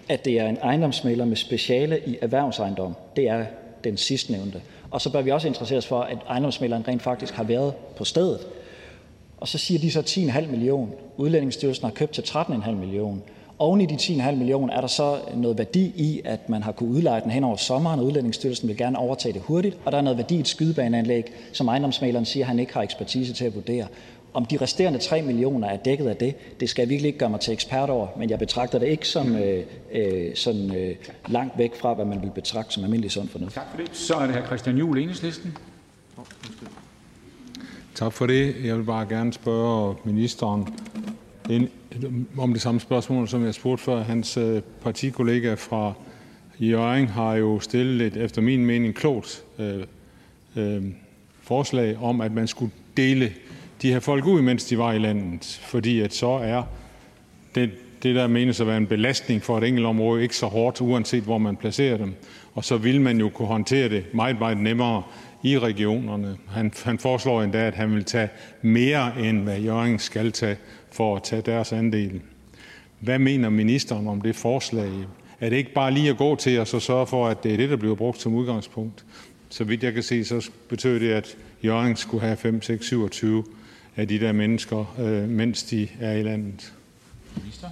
at det er en ejendomsmælder med speciale i erhvervsejendom. Det er den sidstnævnte. Og så bør vi også interessere os for, at ejendomsmægleren rent faktisk har været på stedet. Og så siger de så 10,5 millioner. Udlændingsstyrelsen har købt til 13,5 millioner. Oven i de 10,5 millioner er der så noget værdi i, at man har kunnet udleje den hen over sommeren, og Udlændingsstyrelsen vil gerne overtage det hurtigt, og der er noget værdi i et skydebaneanlæg, som ejendomsmaleren siger, han ikke har ekspertise til at vurdere. Om de resterende 3 millioner er dækket af det, det skal jeg virkelig ikke gøre mig til ekspert over, men jeg betragter det ikke som øh, øh, sådan øh, langt væk fra, hvad man vil betragte som almindelig sund fornuft. Tak for det. Så er det her Christian Juhl, Enhedslisten. Tak for det. Jeg vil bare gerne spørge ministeren om det samme spørgsmål, som jeg spurgte før. Hans partikollega fra Jørgen har jo stillet et, efter min mening, klogt øh, øh, forslag om, at man skulle dele de her folk ud, mens de var i landet, fordi at så er det, det, der menes at være en belastning for et enkelt område, ikke så hårdt, uanset hvor man placerer dem. Og så vil man jo kunne håndtere det meget, meget nemmere i regionerne. Han, han foreslår endda, at han vil tage mere, end hvad Jørgen skal tage, for at tage deres andel. Hvad mener ministeren om det forslag? Er det ikke bare lige at gå til og så sørge for, at det er det, der bliver brugt som udgangspunkt? Så vidt jeg kan se, så betyder det, at Jørgen skulle have 5, 6, 27 af de der mennesker, øh, mens de er i landet. Minister?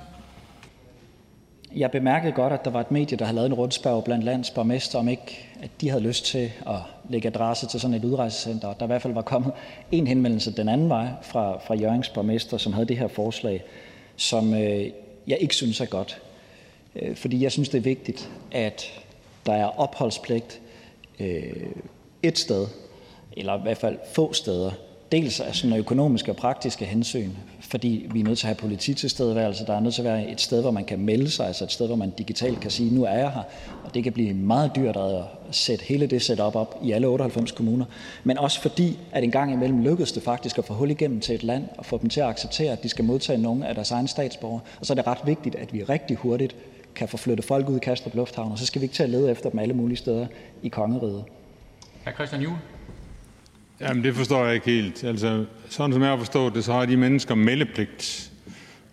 Jeg bemærkede godt, at der var et medie, der havde lavet en rundspørg blandt landets borgmester, om ikke at de havde lyst til at lægge adresse til sådan et udrejsecenter. Der i hvert fald var kommet en henvendelse den anden vej fra, fra Jørgens borgmester, som havde det her forslag, som øh, jeg ikke synes er godt. Øh, fordi jeg synes, det er vigtigt, at der er opholdspligt øh, et sted, eller i hvert fald få steder, dels af sådan økonomiske og praktiske hensyn, fordi vi er nødt til at have polititilstedeværelse. Der er nødt til at være et sted, hvor man kan melde sig, altså et sted, hvor man digitalt kan sige, nu er jeg her. Og det kan blive meget dyrt at sætte hele det setup op i alle 98 kommuner. Men også fordi, at en gang imellem lykkedes det faktisk at få hul igennem til et land og få dem til at acceptere, at de skal modtage nogle af deres egne statsborgere. Og så er det ret vigtigt, at vi rigtig hurtigt kan få flyttet folk ud i Kastrup Lufthavn, og så skal vi ikke til at lede efter dem alle mulige steder i kongeriget. Hr. Christian Juhl? Jamen, det forstår jeg ikke helt. Altså, sådan som jeg har forstået det, så har de mennesker meldepligt.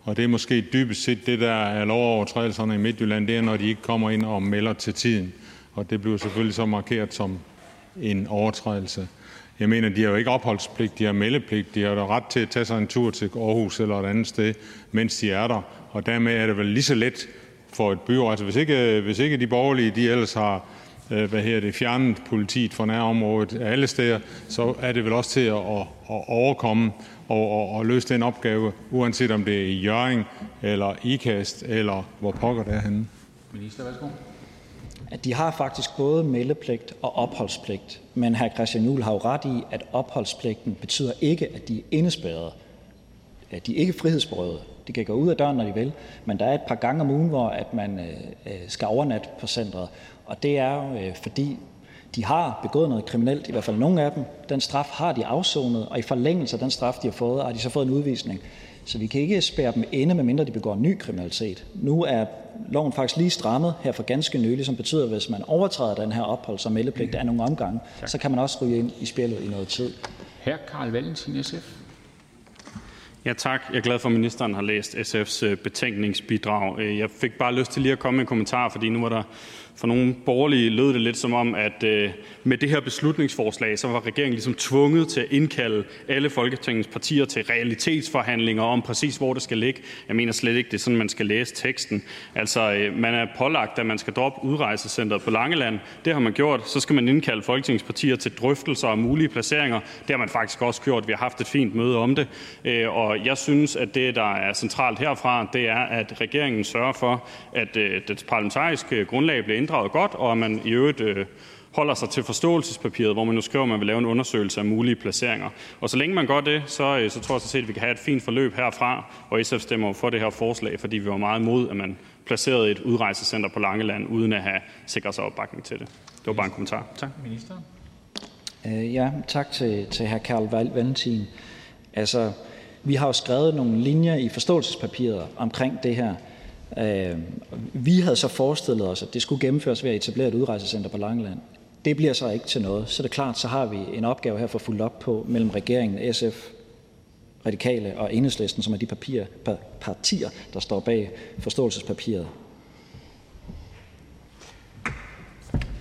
Og det er måske dybest set det, der er lovovertrædelserne i Midtjylland, det er, når de ikke kommer ind og melder til tiden. Og det bliver selvfølgelig så markeret som en overtrædelse. Jeg mener, de har jo ikke opholdspligt, de har meldepligt. De har da ret til at tage sig en tur til Aarhus eller et andet sted, mens de er der. Og dermed er det vel lige så let for et byråd. Altså, hvis ikke, hvis ikke de borgerlige de ellers har hvad her det, fjernet politiet fra nærområdet alle steder, så er det vel også til at, at, at overkomme og, og, og løse den opgave, uanset om det er i Jørgen eller IKAST eller hvor pokker det er henne. Minister, værsgo. At de har faktisk både meldepligt og opholdspligt, men hr. Christian Juhl har jo ret i, at opholdspligten betyder ikke, at de er indespærret. At de er ikke frihedsberøvet. De kan gå ud af døren, når de vil, men der er et par gange om ugen, hvor at man øh, øh skal overnatte på centret. Og det er jo, øh, fordi de har begået noget kriminelt, i hvert fald nogle af dem. Den straf har de afsonet, og i forlængelse af den straf, de har fået, har de så fået en udvisning. Så vi kan ikke spære dem inde, medmindre de begår ny kriminalitet. Nu er loven faktisk lige strammet her for ganske nylig, som betyder, at hvis man overtræder den her opholds- og meldepligt af nogle omgange, så kan man også ryge ind i spillet i noget tid. Her Karl Valentin, SF. Ja, tak. Jeg er glad for, at ministeren har læst SF's øh, betænkningsbidrag. Øh, jeg fik bare lyst til lige at komme med en kommentar, fordi nu var der for nogle borgerlige lød det lidt som om, at øh, med det her beslutningsforslag så var regeringen ligesom tvunget til at indkalde alle Folketingets partier til realitetsforhandlinger om præcis, hvor det skal ligge. Jeg mener slet ikke, det er sådan, man skal læse teksten. Altså, øh, man er pålagt, at man skal droppe udrejsecenteret på Langeland. Det har man gjort. Så skal man indkalde Folketingets partier til drøftelser om mulige placeringer. Det har man faktisk også gjort. Vi har haft et fint møde om det. Øh, og jeg synes, at det, der er centralt herfra, det er, at regeringen sørger for, at øh, det parlamentariske grundlag bliver inddraget godt, og at man i øvrigt øh, holder sig til forståelsespapiret, hvor man nu skriver, at man vil lave en undersøgelse af mulige placeringer. Og så længe man gør det, så, øh, så tror jeg så set, at vi kan have et fint forløb herfra, og SF stemmer for det her forslag, fordi vi var meget imod, at man placerede et udrejsecenter på Langeland, uden at have sikret sig opbakning til det. Det var bare en kommentar. Tak. Minister. Øh, ja, tak til, til hr. Carl Valentin. Altså, vi har jo skrevet nogle linjer i forståelsespapiret omkring det her. Øh, vi havde så forestillet os, at det skulle gennemføres ved at etablere et udrejsecenter på Langeland. Det bliver så ikke til noget. Så er det klart, så har vi en opgave her for at fuldt op på mellem regeringen, SF, Radikale og Enhedslisten, som er de papirer, partier, der står bag forståelsespapiret.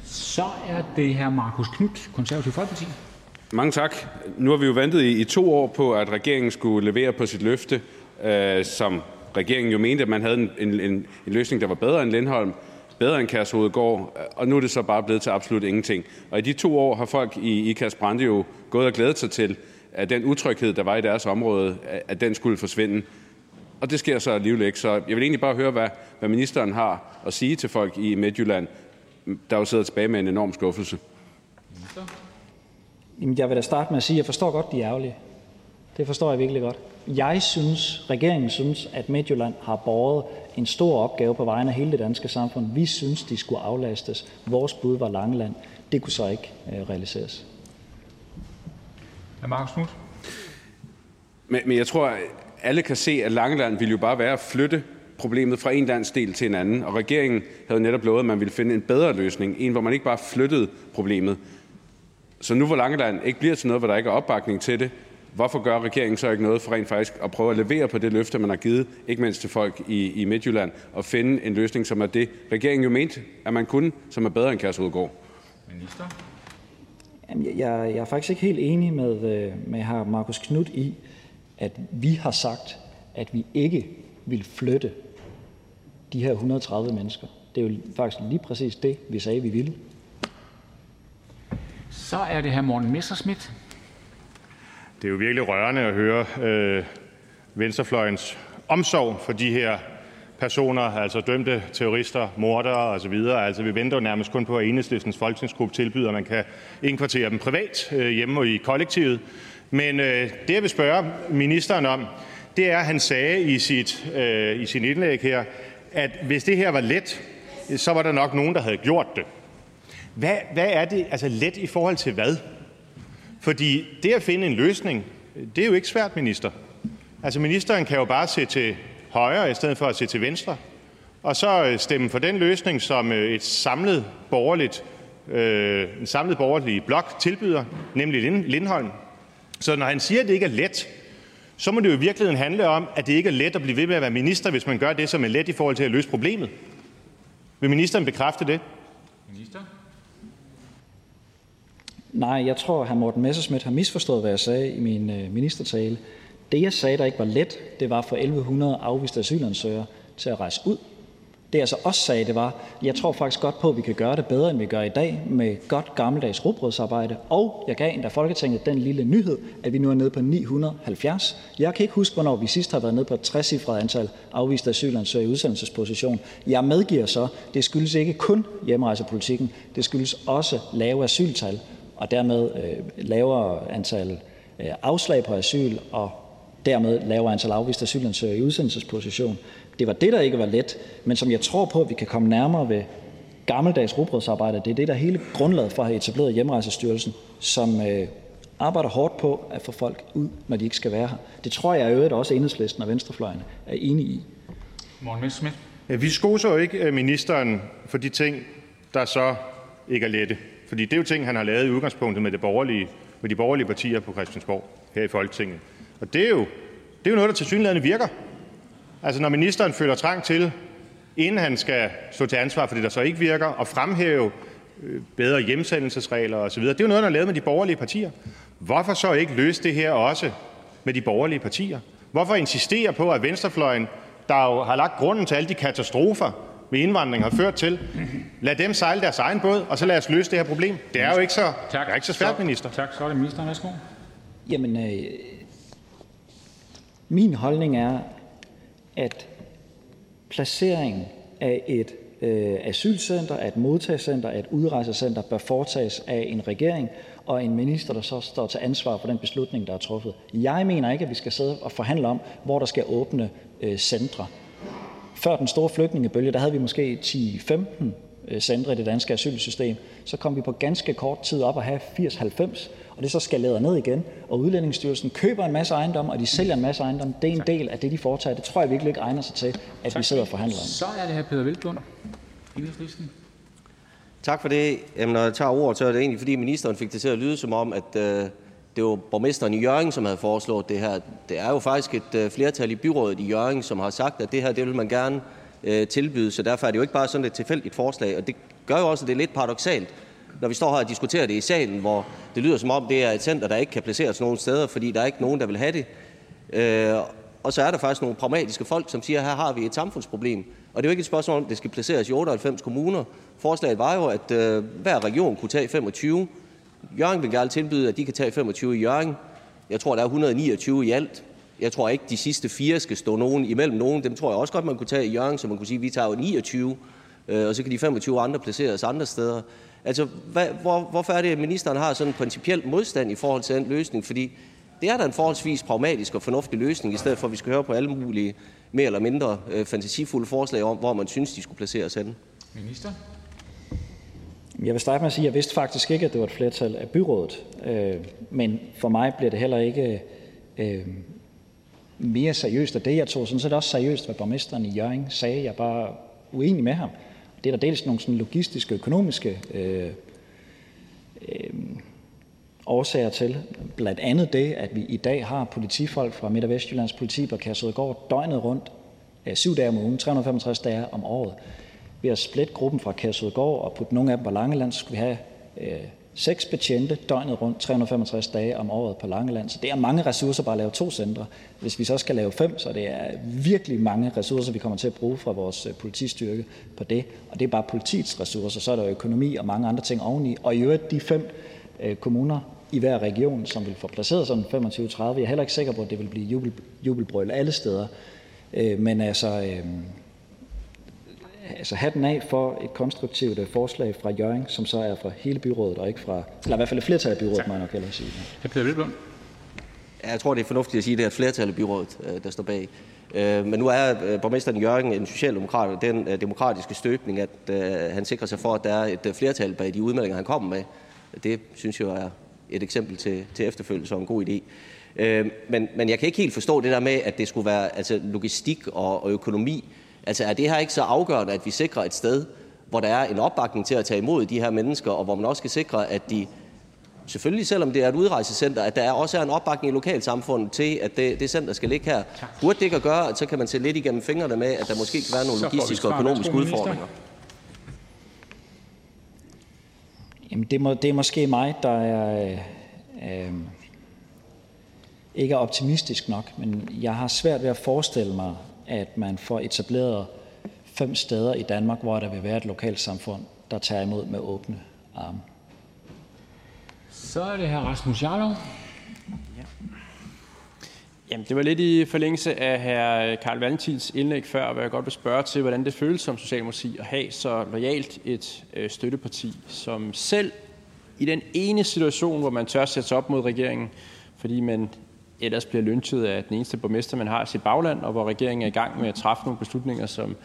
Så er det hr. Markus Knudt, Konservativ Folkeparti. Mange tak. Nu har vi jo ventet i, i to år på, at regeringen skulle levere på sit løfte, øh, som regeringen jo mente, at man havde en, en, en, en løsning, der var bedre end Lindholm, bedre end Kærshovedgård, og nu er det så bare blevet til absolut ingenting. Og i de to år har folk i Ikast Brande jo gået og glædet sig til, at den utryghed, der var i deres område, at den skulle forsvinde. Og det sker så alligevel ikke. Så jeg vil egentlig bare høre, hvad, hvad ministeren har at sige til folk i Midtjylland, der jo sidder tilbage med en enorm skuffelse. Jamen, jeg vil da starte med at sige, at jeg forstår godt, de er ærgerlige. Det forstår jeg virkelig godt. Jeg synes, regeringen synes, at Midtjylland har båret en stor opgave på vegne af hele det danske samfund. Vi synes, de skulle aflastes. Vores bud var Langeland. Det kunne så ikke øh, realiseres. Marcus Knudt. Men, men jeg tror, alle kan se, at Langeland ville jo bare være at flytte problemet fra en landsdel til en anden, og regeringen havde netop lovet, at man ville finde en bedre løsning, en hvor man ikke bare flyttede problemet. Så nu hvor Langeland ikke bliver til noget, hvor der ikke er opbakning til det, hvorfor gør regeringen så ikke noget for rent faktisk at prøve at levere på det løfte, man har givet, ikke mindst til folk i, i Midtjylland, og finde en løsning, som er det, regeringen jo mente, at man kunne, som er bedre end Kærshovedgård? Minister? Jamen, jeg, jeg er faktisk ikke helt enig med, øh, med hr. Markus Knudt i, at vi har sagt, at vi ikke vil flytte de her 130 mennesker. Det er jo faktisk lige præcis det, vi sagde, vi ville. Så er det her Morten Messerschmidt. Det er jo virkelig rørende at høre øh, venstrefløjens omsorg for de her personer, altså dømte terrorister, mordere osv. Altså, vi venter jo nærmest kun på, at enhedslistens folketingsgruppe tilbyder, at man kan indkvartere dem privat øh, hjemme og i kollektivet. Men øh, det, jeg vil spørge ministeren om, det er, at han sagde i sit, øh, i sin indlæg her, at hvis det her var let, så var der nok nogen, der havde gjort det. Hvad, hvad er det, altså let i forhold til hvad? Fordi det at finde en løsning, det er jo ikke svært, minister. Altså ministeren kan jo bare se til højre i stedet for at se til venstre, og så øh, stemme for den løsning, som øh, et samlet borgerligt, øh, en samlet borgerlig blok tilbyder, nemlig Lindholm. Så når han siger, at det ikke er let, så må det jo i virkeligheden handle om, at det ikke er let at blive ved med at være minister, hvis man gør det, som er let i forhold til at løse problemet. Vil ministeren bekræfte det? Minister? Nej, jeg tror, hr. Morten Messerschmidt har misforstået, hvad jeg sagde i min øh, ministertale. Det, jeg sagde, der ikke var let, det var for 1100 afviste asylansøgere til at rejse ud. Det, jeg så også sagde, det var, jeg tror faktisk godt på, at vi kan gøre det bedre, end vi gør i dag, med godt gammeldags rugbrødsarbejde. Og jeg gav endda Folketinget den lille nyhed, at vi nu er nede på 970. Jeg kan ikke huske, hvornår vi sidst har været nede på et 60 antal afviste asylansøgere i udsendelsesposition. Jeg medgiver så, det skyldes ikke kun hjemrejsepolitikken, det skyldes også lave asyltal og dermed øh, lavere antal øh, afslag på asyl og dermed lavere antal afviste asylansøgere i udsendelsesposition. Det var det, der ikke var let, men som jeg tror på, at vi kan komme nærmere ved gammeldags rugbrødsarbejde. Det er det, der er hele grundlaget for at have etableret Hjemrejsestyrelsen, som øh, arbejder hårdt på at få folk ud, når de ikke skal være her. Det tror jeg i øvrigt også, Enhedslisten og Venstrefløjen er enige i. Morten Messerschmidt. Ja, vi skoser jo ikke ministeren for de ting, der så ikke er lette. Fordi det er jo ting, han har lavet i udgangspunktet med, det borgerlige, med de borgerlige partier på Christiansborg her i Folketinget. Og det er jo, det er jo noget, der til synligheden virker. Altså når ministeren føler trang til, inden han skal stå til ansvar for det, der så ikke virker, og fremhæve øh, bedre hjemsendelsesregler osv., det er jo noget, der er lavet med de borgerlige partier. Hvorfor så ikke løse det her også med de borgerlige partier? Hvorfor insistere på, at venstrefløjen, der jo har lagt grunden til alle de katastrofer, med indvandring har ført til. Lad dem sejle deres egen båd, og så lad os løse det her problem. Det er jo ikke så, tak. er ikke så svært, minister. Tak, så er det ministeren. Værsgo. Jamen, øh, min holdning er, at placering af et øh, asylcenter, af et modtagscenter, af et udrejsecenter bør foretages af en regering og en minister, der så står til ansvar for den beslutning, der er truffet. Jeg mener ikke, at vi skal sidde og forhandle om, hvor der skal åbne øh, centre. Før den store flygtningebølge der havde vi måske 10-15 øh, centre i det danske asylsystem, så kom vi på ganske kort tid op og have 80-90, og det så skaleret ned igen. Og Udlændingsstyrelsen køber en masse ejendomme, og de sælger en masse ejendomme. Det er en del af det, de foretager. Det tror jeg virkelig ikke egner sig til, at vi sidder og forhandler om. Så er det her Peter Velblund, Enhedslisten. Tak for det. Jamen, når jeg tager ordet, så er det egentlig, fordi ministeren fik det til at lyde som om, at øh, det var borgmesteren i Jørgen, som havde foreslået det her. Det er jo faktisk et øh, flertal i byrådet i Jørgen, som har sagt, at det her det vil man gerne øh, tilbyde. Så derfor er det jo ikke bare sådan et tilfældigt forslag. Og det gør jo også, at det er lidt paradoxalt, når vi står her og diskuterer det i salen, hvor det lyder som om, det er et center, der ikke kan placeres nogen steder, fordi der er ikke nogen, der vil have det. Øh, og så er der faktisk nogle pragmatiske folk, som siger, at her har vi et samfundsproblem. Og det er jo ikke et spørgsmål om, det skal placeres i 98 kommuner. Forslaget var jo, at øh, hver region kunne tage 25. Jørgen vil gerne tilbyde, at de kan tage 25 i Jørgen. Jeg tror, der er 129 i alt. Jeg tror ikke, de sidste fire skal stå nogen imellem nogen. Dem tror jeg også godt, man kunne tage i Jørgen, så man kunne sige, at vi tager 29, øh, og så kan de 25 andre placeres andre steder. Altså, hvad, hvor, hvorfor er det, at ministeren har sådan en principiel modstand i forhold til den løsning? Fordi det er da en forholdsvis pragmatisk og fornuftig løsning, i stedet for at vi skal høre på alle mulige mere eller mindre øh, fantasifulde forslag om, hvor man synes, de skulle placeres henne. Minister? Jeg vil starte med at sige, at jeg vidste faktisk ikke, at det var et flertal af byrådet. Øh, men for mig bliver det heller ikke øh, mere seriøst af det. Jeg tog sådan set også seriøst, hvad borgmesteren i Jørgen sagde. Jeg er bare uenig med ham. Det er der dels nogle sådan logistiske, økonomiske øh, øh, årsager til. Blandt andet det, at vi i dag har politifolk fra Midt- og Vestjyllands politi på Kærsødegård døgnet rundt, øh, syv dage om ugen, 365 dage om året. Ved at splitte gruppen fra Kærsødegård og putte nogle af dem på Langeland, så skulle vi have øh, seks betjente døgnet rundt 365 dage om året på Langeland. Så det er mange ressourcer bare at lave to centre. Hvis vi så skal lave fem, så det er virkelig mange ressourcer, vi kommer til at bruge fra vores øh, politistyrke på det. Og det er bare politiets ressourcer, så er der økonomi og mange andre ting oveni. Og i øvrigt de fem øh, kommuner i hver region, som vil få placeret sådan 25-30. Jeg er heller ikke sikker på, at det vil blive jubel, jubelbrøl alle steder. Øh, men altså, øh, altså hatten af for et konstruktivt øh, forslag fra Jørgen, som så er fra hele byrådet, og ikke fra, eller i hvert fald et flertal af byrådet, må jeg nok hellere sige. Peter Velblom. Ja, jeg tror, det er fornuftigt at sige, at det er et flertal af byrådet, øh, der står bag. Øh, men nu er borgmesteren Jørgen en socialdemokrat, og den demokratiske støbning, at han sikrer sig for, at der er et flertal bag de udmeldinger, han kommer med. Det synes jeg er et eksempel til, til efterfølgelse og en god idé. men, men jeg kan ikke helt forstå det der med, at det skulle være altså, logistik og, og økonomi. Altså er det her ikke så afgørende, at vi sikrer et sted, hvor der er en opbakning til at tage imod de her mennesker, og hvor man også skal sikre, at de selvfølgelig, selvom det er et udrejsecenter, at der også er en opbakning i lokalsamfundet til, at det, det center skal ligge her. Burde det ikke at gøre, at så kan man se lidt igennem fingrene med, at der måske kan være nogle logistiske og økonomiske udfordringer? Jamen, det, må, det er måske mig, der er, øh, ikke er optimistisk nok, men jeg har svært ved at forestille mig, at man får etableret fem steder i Danmark, hvor der vil være et lokalsamfund, der tager imod med åbne arme. Så er det her Rasmus Jarlov. Ja. Jamen, det var lidt i forlængelse af hr. Karl Valentins indlæg før, hvor jeg godt vil spørge til, hvordan det føles som Socialdemokrati at have så lojalt et øh, støtteparti, som selv i den ene situation, hvor man tør sætte sig op mod regeringen, fordi man ellers bliver lynchet af den eneste borgmester, man har i sit bagland, og hvor regeringen er i gang med at træffe nogle beslutninger, som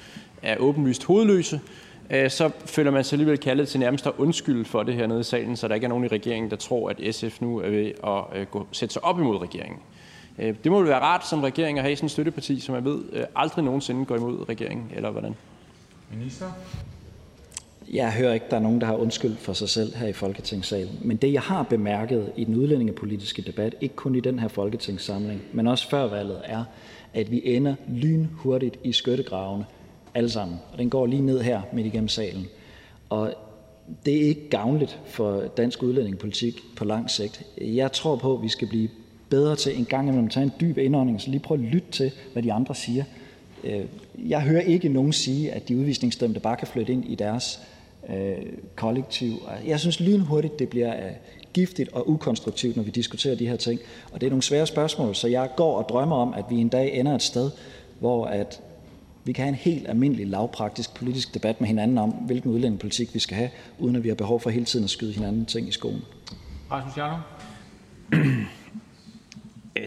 er åbenlyst hovedløse, øh, så føler man sig alligevel kaldet til nærmest at undskylde for det her nede i salen, så der ikke er nogen i regeringen, der tror, at SF nu er ved at øh, gå, sætte sig op imod regeringen. Øh, det må vel være rart som regering at have sådan en støtteparti, som man ved aldrig nogensinde går imod regeringen, eller hvordan? Minister? Jeg hører ikke, der er nogen, der har undskyld for sig selv her i Folketingssalen. Men det, jeg har bemærket i den udlændingepolitiske debat, ikke kun i den her folketingssamling, men også før valget, er, at vi ender lynhurtigt i skyttegravene alle sammen. Og den går lige ned her midt igennem salen. Og det er ikke gavnligt for dansk udlændingepolitik på lang sigt. Jeg tror på, at vi skal blive bedre til en gang imellem at tage en dyb indånding, så lige prøve at lytte til, hvad de andre siger. Øh, jeg hører ikke nogen sige, at de udvisningsdømte bare kan flytte ind i deres øh, kollektiv. Jeg synes lynhurtigt, det bliver øh, giftigt og ukonstruktivt, når vi diskuterer de her ting. Og det er nogle svære spørgsmål, så jeg går og drømmer om, at vi en dag ender et sted, hvor at vi kan have en helt almindelig lavpraktisk politisk debat med hinanden om, hvilken udlændingepolitik vi skal have, uden at vi har behov for hele tiden at skyde hinanden ting i skoen. Rasmus Jarlov?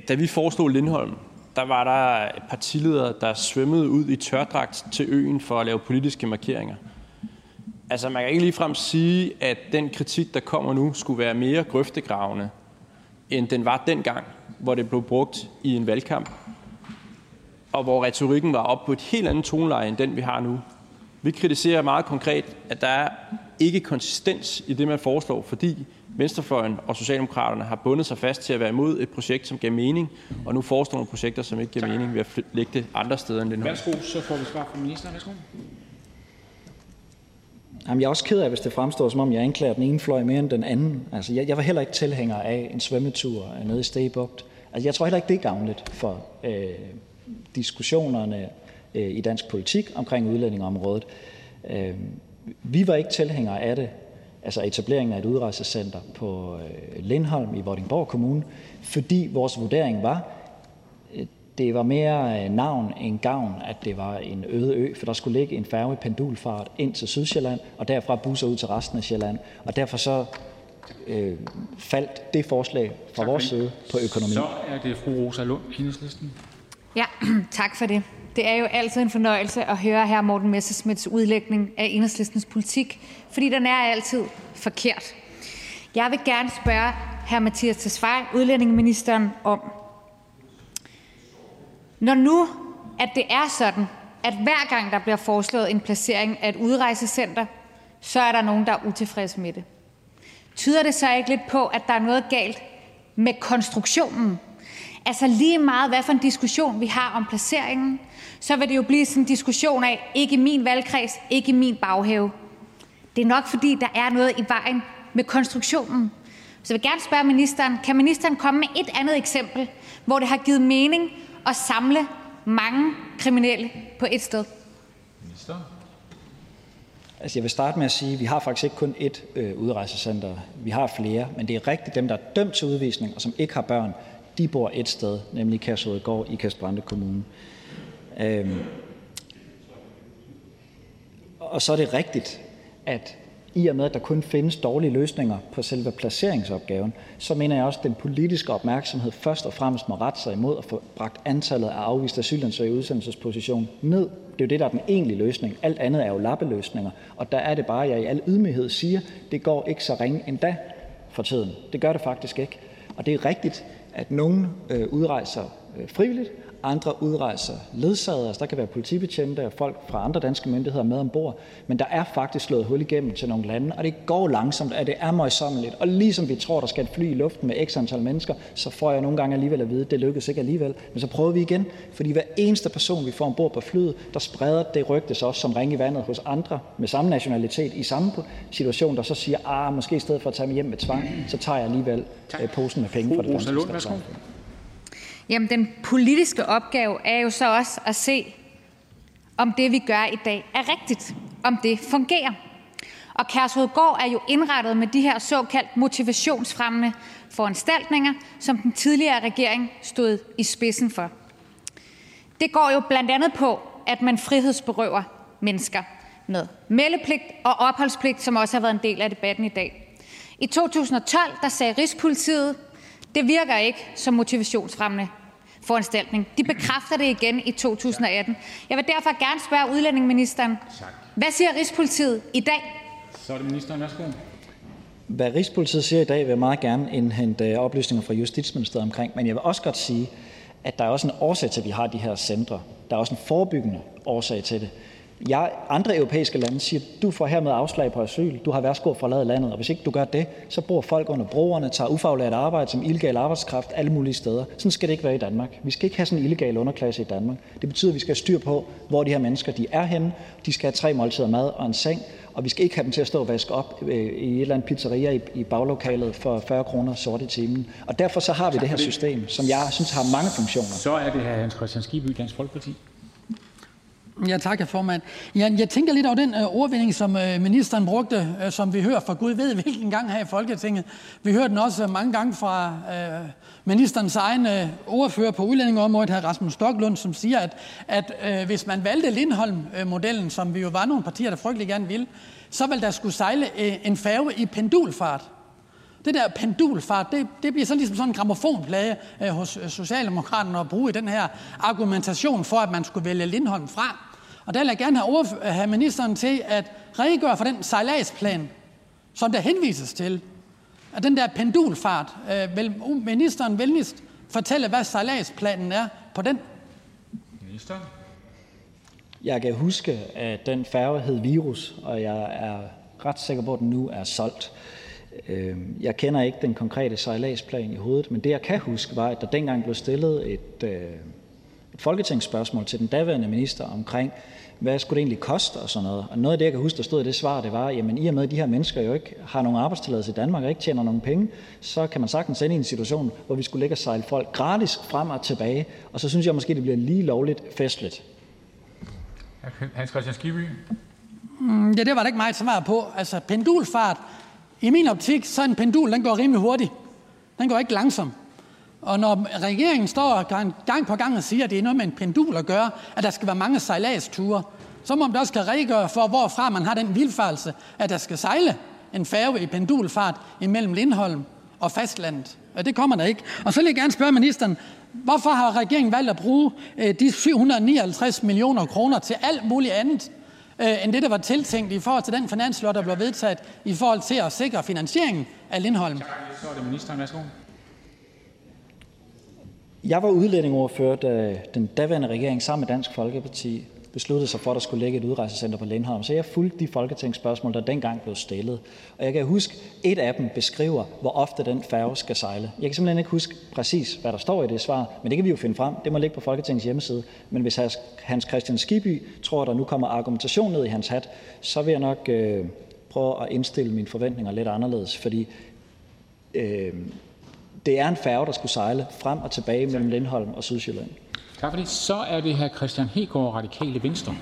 Da vi foreslog Lindholm, der var der partiledere, der svømmede ud i tørdragt til øen for at lave politiske markeringer. Altså, man kan ikke ligefrem sige, at den kritik, der kommer nu, skulle være mere grøftegravende, end den var dengang, hvor det blev brugt i en valgkamp, og hvor retorikken var op på et helt andet toneleje end den, vi har nu. Vi kritiserer meget konkret, at der er ikke konsistens i det, man foreslår, fordi Venstrefløjen og Socialdemokraterne har bundet sig fast til at være imod et projekt, som giver mening, og nu foreslår nogle projekter, som ikke giver mening ved at lægge det andre steder end Lindholm. Værsgo, så får vi svar fra ministeren. Værsgo. Jamen, jeg er også ked af, hvis det fremstår, som om jeg anklager den ene fløj mere end den anden. Altså, jeg, jeg var heller ikke tilhænger af en svømmetur nede i Stegebugt. Altså, jeg tror heller ikke, det er gavnligt for øh, diskussionerne øh, i dansk politik omkring udlændingeområdet. Øh, vi var ikke tilhængere af det, altså etableringen af et udrejsecenter på øh, Lindholm i Vordingborg Kommune, fordi vores vurdering var, det var mere øh, navn end gavn, at det var en øde ø, for der skulle ligge en færge i pendulfart ind til Sydsjælland, og derfra busser ud til resten af Sjælland. Og derfor så øh, faldt det forslag fra vores side på økonomi. Så er det fru Rosa Lund, Enhedslisten. Ja, tak for det. Det er jo altid en fornøjelse at høre hr. Morten Messersmiths udlægning af enhedslistens politik, fordi den er altid forkert. Jeg vil gerne spørge hr. Mathias Tesfaye, udlændingeministeren, om, når nu at det er sådan, at hver gang der bliver foreslået en placering af et udrejsecenter, så er der nogen, der er utilfredse med det. Tyder det så ikke lidt på, at der er noget galt med konstruktionen? Altså lige meget, hvad for en diskussion vi har om placeringen, så vil det jo blive sådan en diskussion af, ikke min valgkreds, ikke min baghave. Det er nok, fordi der er noget i vejen med konstruktionen. Så jeg vil gerne spørge ministeren, kan ministeren komme med et andet eksempel, hvor det har givet mening at samle mange kriminelle på et sted? Altså jeg vil starte med at sige, at vi har faktisk ikke kun ét øh, udrejsecenter. Vi har flere, men det er rigtigt, dem, der er dømt til udvisning og som ikke har børn, de bor et sted, nemlig Kærshovedgård i Kastbrande Kommune. Øhm. Og så er det rigtigt, at i og med, at der kun findes dårlige løsninger på selve placeringsopgaven, så mener jeg også, at den politiske opmærksomhed først og fremmest må rette sig imod at få bragt antallet af afviste asylansøgere i udsendelsesposition ned. Det er jo det, der er den egentlige løsning. Alt andet er jo lappeløsninger. Og der er det bare, at jeg i al ydmyghed siger, det går ikke så ringe endda for tiden. Det gør det faktisk ikke. Og det er rigtigt, at nogen øh, udrejser øh, frivilligt, andre udrejser ledsaget. Altså, der kan være politibetjente og folk fra andre danske myndigheder med ombord. Men der er faktisk slået hul igennem til nogle lande, og det går langsomt, og det er møjsommeligt. Og ligesom vi tror, der skal et fly i luften med x antal mennesker, så får jeg nogle gange alligevel at vide, at det lykkes ikke alligevel. Men så prøver vi igen, fordi hver eneste person, vi får ombord på flyet, der spreder det rygte sig også som ring i vandet hos andre med samme nationalitet i samme situation, der så siger, ah, måske i stedet for at tage mig hjem med tvang, så tager jeg alligevel øh, posen med penge for det danske. Jamen, den politiske opgave er jo så også at se, om det, vi gør i dag, er rigtigt, om det fungerer. Og Kærshovedgård er jo indrettet med de her såkaldt motivationsfremmende foranstaltninger, som den tidligere regering stod i spidsen for. Det går jo blandt andet på, at man frihedsberøver mennesker med meldepligt og opholdspligt, som også har været en del af debatten i dag. I 2012 der sagde Rigspolitiet, det virker ikke som motivationsfremmende foranstaltning. De bekræfter det igen i 2018. Jeg vil derfor gerne spørge udlændingeministeren, hvad siger Rigspolitiet i dag? Så er det ministeren. Værsgo. Hvad Rigspolitiet siger i dag, vil jeg meget gerne indhente oplysninger fra Justitsministeriet omkring. Men jeg vil også godt sige, at der er også en årsag til, at vi har de her centre. Der er også en forebyggende årsag til det. Jeg, andre europæiske lande siger, du får hermed afslag på asyl, du har værsgo at forlade landet, og hvis ikke du gør det, så bor folk under broerne, tager ufaglært arbejde som illegal arbejdskraft alle mulige steder. Sådan skal det ikke være i Danmark. Vi skal ikke have sådan en illegal underklasse i Danmark. Det betyder, at vi skal have styr på, hvor de her mennesker de er henne. De skal have tre måltider mad og en seng, og vi skal ikke have dem til at stå og vaske op øh, i et eller andet pizzeria i, i baglokalet for 40 kroner sort i timen. Og derfor så har vi det her system, som jeg synes har mange funktioner. Så er det her Hans Christian Skibby, Dansk Folkeparti. Ja, tak, formand. Ja, jeg tænker lidt over den ordvending, ordvinding, som øh, ministeren brugte, øh, som vi hører fra Gud ved hvilken gang her i Folketinget. Vi hører den også mange gange fra ministerens egen ordfører på udlændingeområdet, hr. Rasmus Stoklund, som siger, at, at hvis man valgte Lindholm-modellen, som vi jo var nogle partier, der frygtelig gerne ville, så ville der skulle sejle en færge i pendulfart. Det der pendulfart, det, det bliver så ligesom sådan en gramofonplade øh, hos Socialdemokraterne at bruge i den her argumentation for, at man skulle vælge Lindholm fra. Og der vil jeg gerne have, have ministeren til at redegøre for den sejladsplan, som der henvises til. At den der pendulfart, øh, vil ministeren venligst fortælle, hvad sejladsplanen er på den? Minister. Jeg kan huske, at den færge hed Virus, og jeg er ret sikker på, at den nu er solgt. Øhm, jeg kender ikke den konkrete sejladsplan i hovedet, men det, jeg kan huske, var, at der dengang blev stillet et, øh, et folketingsspørgsmål til den daværende minister omkring, hvad skulle det egentlig koste og sådan noget. Og noget af det, jeg kan huske, der stod i det svar, det var, jamen i og med, at de her mennesker jo ikke har nogen arbejdstilladelse i Danmark og ikke tjener nogen penge, så kan man sagtens ende i en situation, hvor vi skulle ligge og sejle folk gratis frem og tilbage. Og så synes jeg måske, det bliver lige lovligt festligt. Hans Christian Skiby. Mm, ja, det var der ikke meget svar på. Altså, pendulfart. I min optik, så en pendul, den går rimelig hurtigt. Den går ikke langsomt. Og når regeringen står gang på gang og siger, at det er noget med en pendul at gøre, at der skal være mange sejladsture, så må man også kan redegøre for, hvorfra man har den vildfarelse, at der skal sejle en færge i pendulfart imellem Lindholm og fastlandet. Og det kommer der ikke. Og så vil jeg gerne spørge ministeren, hvorfor har regeringen valgt at bruge øh, de 759 millioner kroner til alt muligt andet, øh, end det, der var tiltænkt i forhold til den finanslov, der blev vedtaget i forhold til at sikre finansieringen af Lindholm? Så er det ministeren. Værsgo. Jeg var udlændingeordfører, da den daværende regering sammen med Dansk Folkeparti besluttede sig for, at der skulle ligge et udrejsecenter på Lindholm. Så jeg fulgte de folketingsspørgsmål, der dengang blev stillet. Og jeg kan huske, et af dem beskriver, hvor ofte den færge skal sejle. Jeg kan simpelthen ikke huske præcis, hvad der står i det svar, men det kan vi jo finde frem. Det må ligge på Folketingets hjemmeside. Men hvis Hans Christian Skiby tror, at der nu kommer argumentation ned i hans hat, så vil jeg nok øh, prøve at indstille mine forventninger lidt anderledes. Fordi øh, det er en færge, der skulle sejle frem og tilbage mellem Lindholm og Sydsjælland. Tak for det. Så er det hr. Christian Hegård, Radikale Venstre.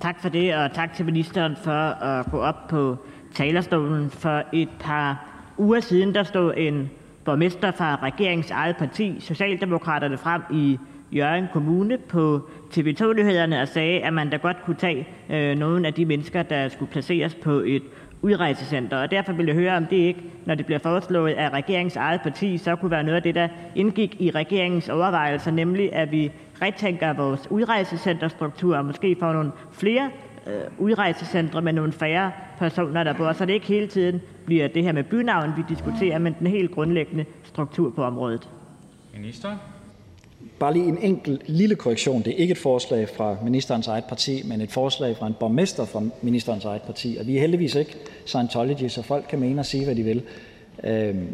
Tak for det, og tak til ministeren for at gå op på talerstolen. For et par uger siden der stod en borgmester fra regeringens eget parti, Socialdemokraterne, frem i Jørgen Kommune på TV2-nyhederne og sagde, at man da godt kunne tage øh, nogle af de mennesker, der skulle placeres på et udrejsecenter. Og derfor vil jeg høre, om det ikke, når det bliver foreslået af regeringens eget parti, så kunne være noget af det, der indgik i regeringens overvejelser, nemlig at vi retænker vores udrejsecenterstruktur og måske får nogle flere øh, udrejsecentre med nogle færre personer, der bor, så det ikke hele tiden bliver det her med bynavn, vi diskuterer, men den helt grundlæggende struktur på området. Minister? Bare lige en enkelt lille korrektion. Det er ikke et forslag fra ministerens eget parti, men et forslag fra en borgmester fra ministerens eget parti. Og vi er heldigvis ikke Scientology, så folk kan mene og sige, hvad de vil. Øhm,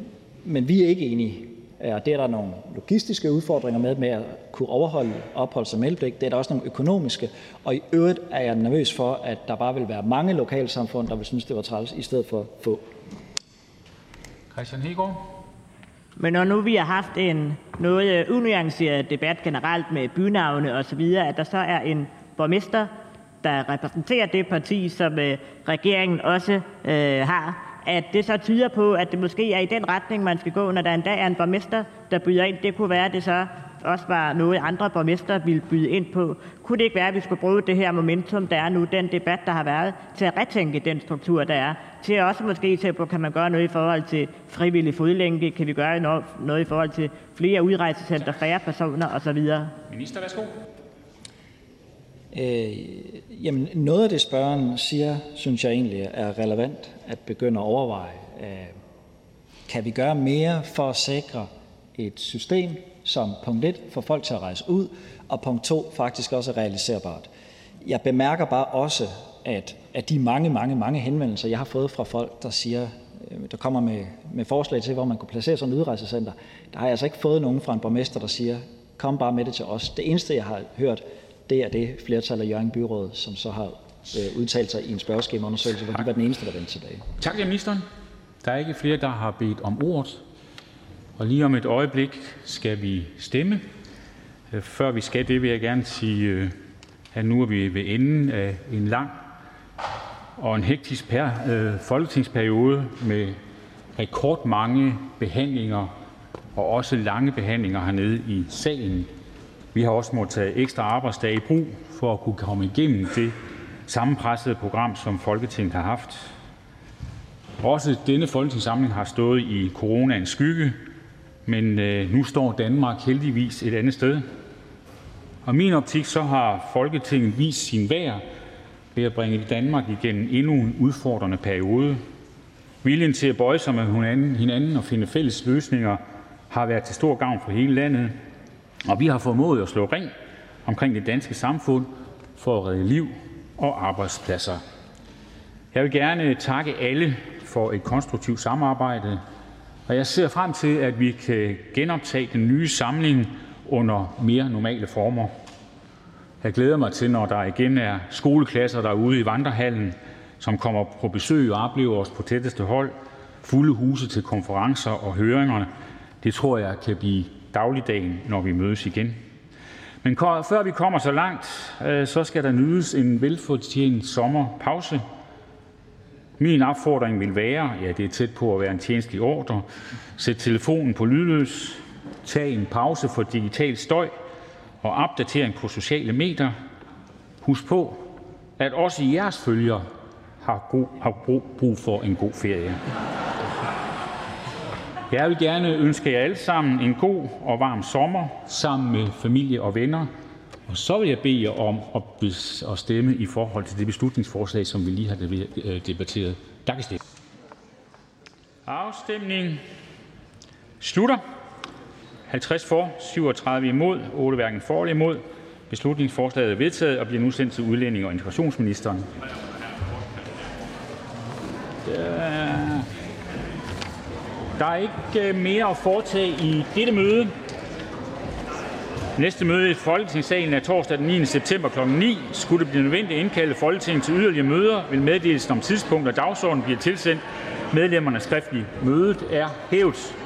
men vi er ikke enige. Og det er der nogle logistiske udfordringer med, med at kunne overholde opholds- og meldepligt. Det er der også nogle økonomiske. Og i øvrigt er jeg nervøs for, at der bare vil være mange lokalsamfund, der vil synes, det var træls, i stedet for få. Christian Hegård? Men når nu vi har haft en noget øh, unuanceret debat generelt med bynavne osv., at der så er en borgmester, der repræsenterer det parti, som øh, regeringen også øh, har, at det så tyder på, at det måske er i den retning, man skal gå, når der endda er en borgmester, der byder ind. Det kunne være, at det så også var noget, andre borgmester ville byde ind på. Kunne det ikke være, at vi skulle bruge det her momentum, der er nu, den debat, der har været, til at retænke den struktur, der er? Til også måske til, på, kan man gøre noget i forhold til frivillig fodlænke? Kan vi gøre noget, noget i forhold til flere udrejsecenter, færre personer osv.? Minister, værsgo. Øh, jamen, noget af det, spørgeren siger, synes jeg egentlig er relevant at begynde at overveje. Øh, kan vi gøre mere for at sikre et system, som punkt 1 får folk til at rejse ud, og punkt 2 faktisk også er realiserbart. Jeg bemærker bare også, at at de mange, mange, mange henvendelser, jeg har fået fra folk, der siger, øh, der kommer med, med forslag til, hvor man kunne placere sådan et udrejsecenter, der har jeg altså ikke fået nogen fra en borgmester, der siger, kom bare med det til os. Det eneste, jeg har hørt, det er det flertal af Jørgen Byråd, som så har øh, udtalt sig i en spørgeskemaundersøgelse, hvor de var den eneste, der vendte tilbage. Tak til ministeren. Der er ikke flere, der har bedt om ordet. Og lige om et øjeblik skal vi stemme. Øh, før vi skal det, vil jeg gerne sige, øh, at nu er vi ved enden af en lang og en hektisk per, øh, folketingsperiode med rekordmange behandlinger og også lange behandlinger hernede i salen. Vi har også måttet tage ekstra arbejdsdage i brug for at kunne komme igennem det sammenpressede program, som Folketinget har haft. Også denne folketingssamling har stået i coronaens skygge, men øh, nu står Danmark heldigvis et andet sted. Og i min optik så har Folketinget vist sin værd ved at bringe Danmark igennem endnu en udfordrende periode. Viljen til at bøje sig med hinanden og finde fælles løsninger har været til stor gavn for hele landet, og vi har formået at slå ring omkring det danske samfund for at redde liv og arbejdspladser. Jeg vil gerne takke alle for et konstruktivt samarbejde, jeg ser frem til, at vi kan genoptage den nye samling under mere normale former. Jeg glæder mig til, når der igen er skoleklasser derude i vandrehallen, som kommer på besøg og oplever os på tætteste hold, fulde huse til konferencer og høringer. Det tror jeg kan blive dagligdagen, når vi mødes igen. Men før vi kommer så langt, øh, så skal der nydes en velfortjent sommerpause. Min opfordring vil være, ja, det er tæt på at være en tjenestelig ordre, sæt telefonen på lydløs, tag en pause for digital støj og opdatering på sociale medier. Husk på, at også jeres følgere har, god, har brug for en god ferie. Jeg vil gerne ønske jer alle sammen en god og varm sommer sammen med familie og venner. Og så vil jeg bede jer om at stemme i forhold til det beslutningsforslag, som vi lige har øh, debatteret. Der kan stemme. Afstemning slutter. 50 for, 37 imod, 8 hverken for eller imod. Beslutningsforslaget er vedtaget og bliver nu sendt til udlænding og integrationsministeren. Der er ikke øh, mere at foretage i dette møde. Næste møde i Folketingssalen er torsdag den 9. september kl. 9. Skulle det blive nødvendigt at indkalde Folketinget til yderligere møder, vil meddelelsen om tidspunkt og dagsorden blive tilsendt medlemmerne skriftligt. Mødet er hævet.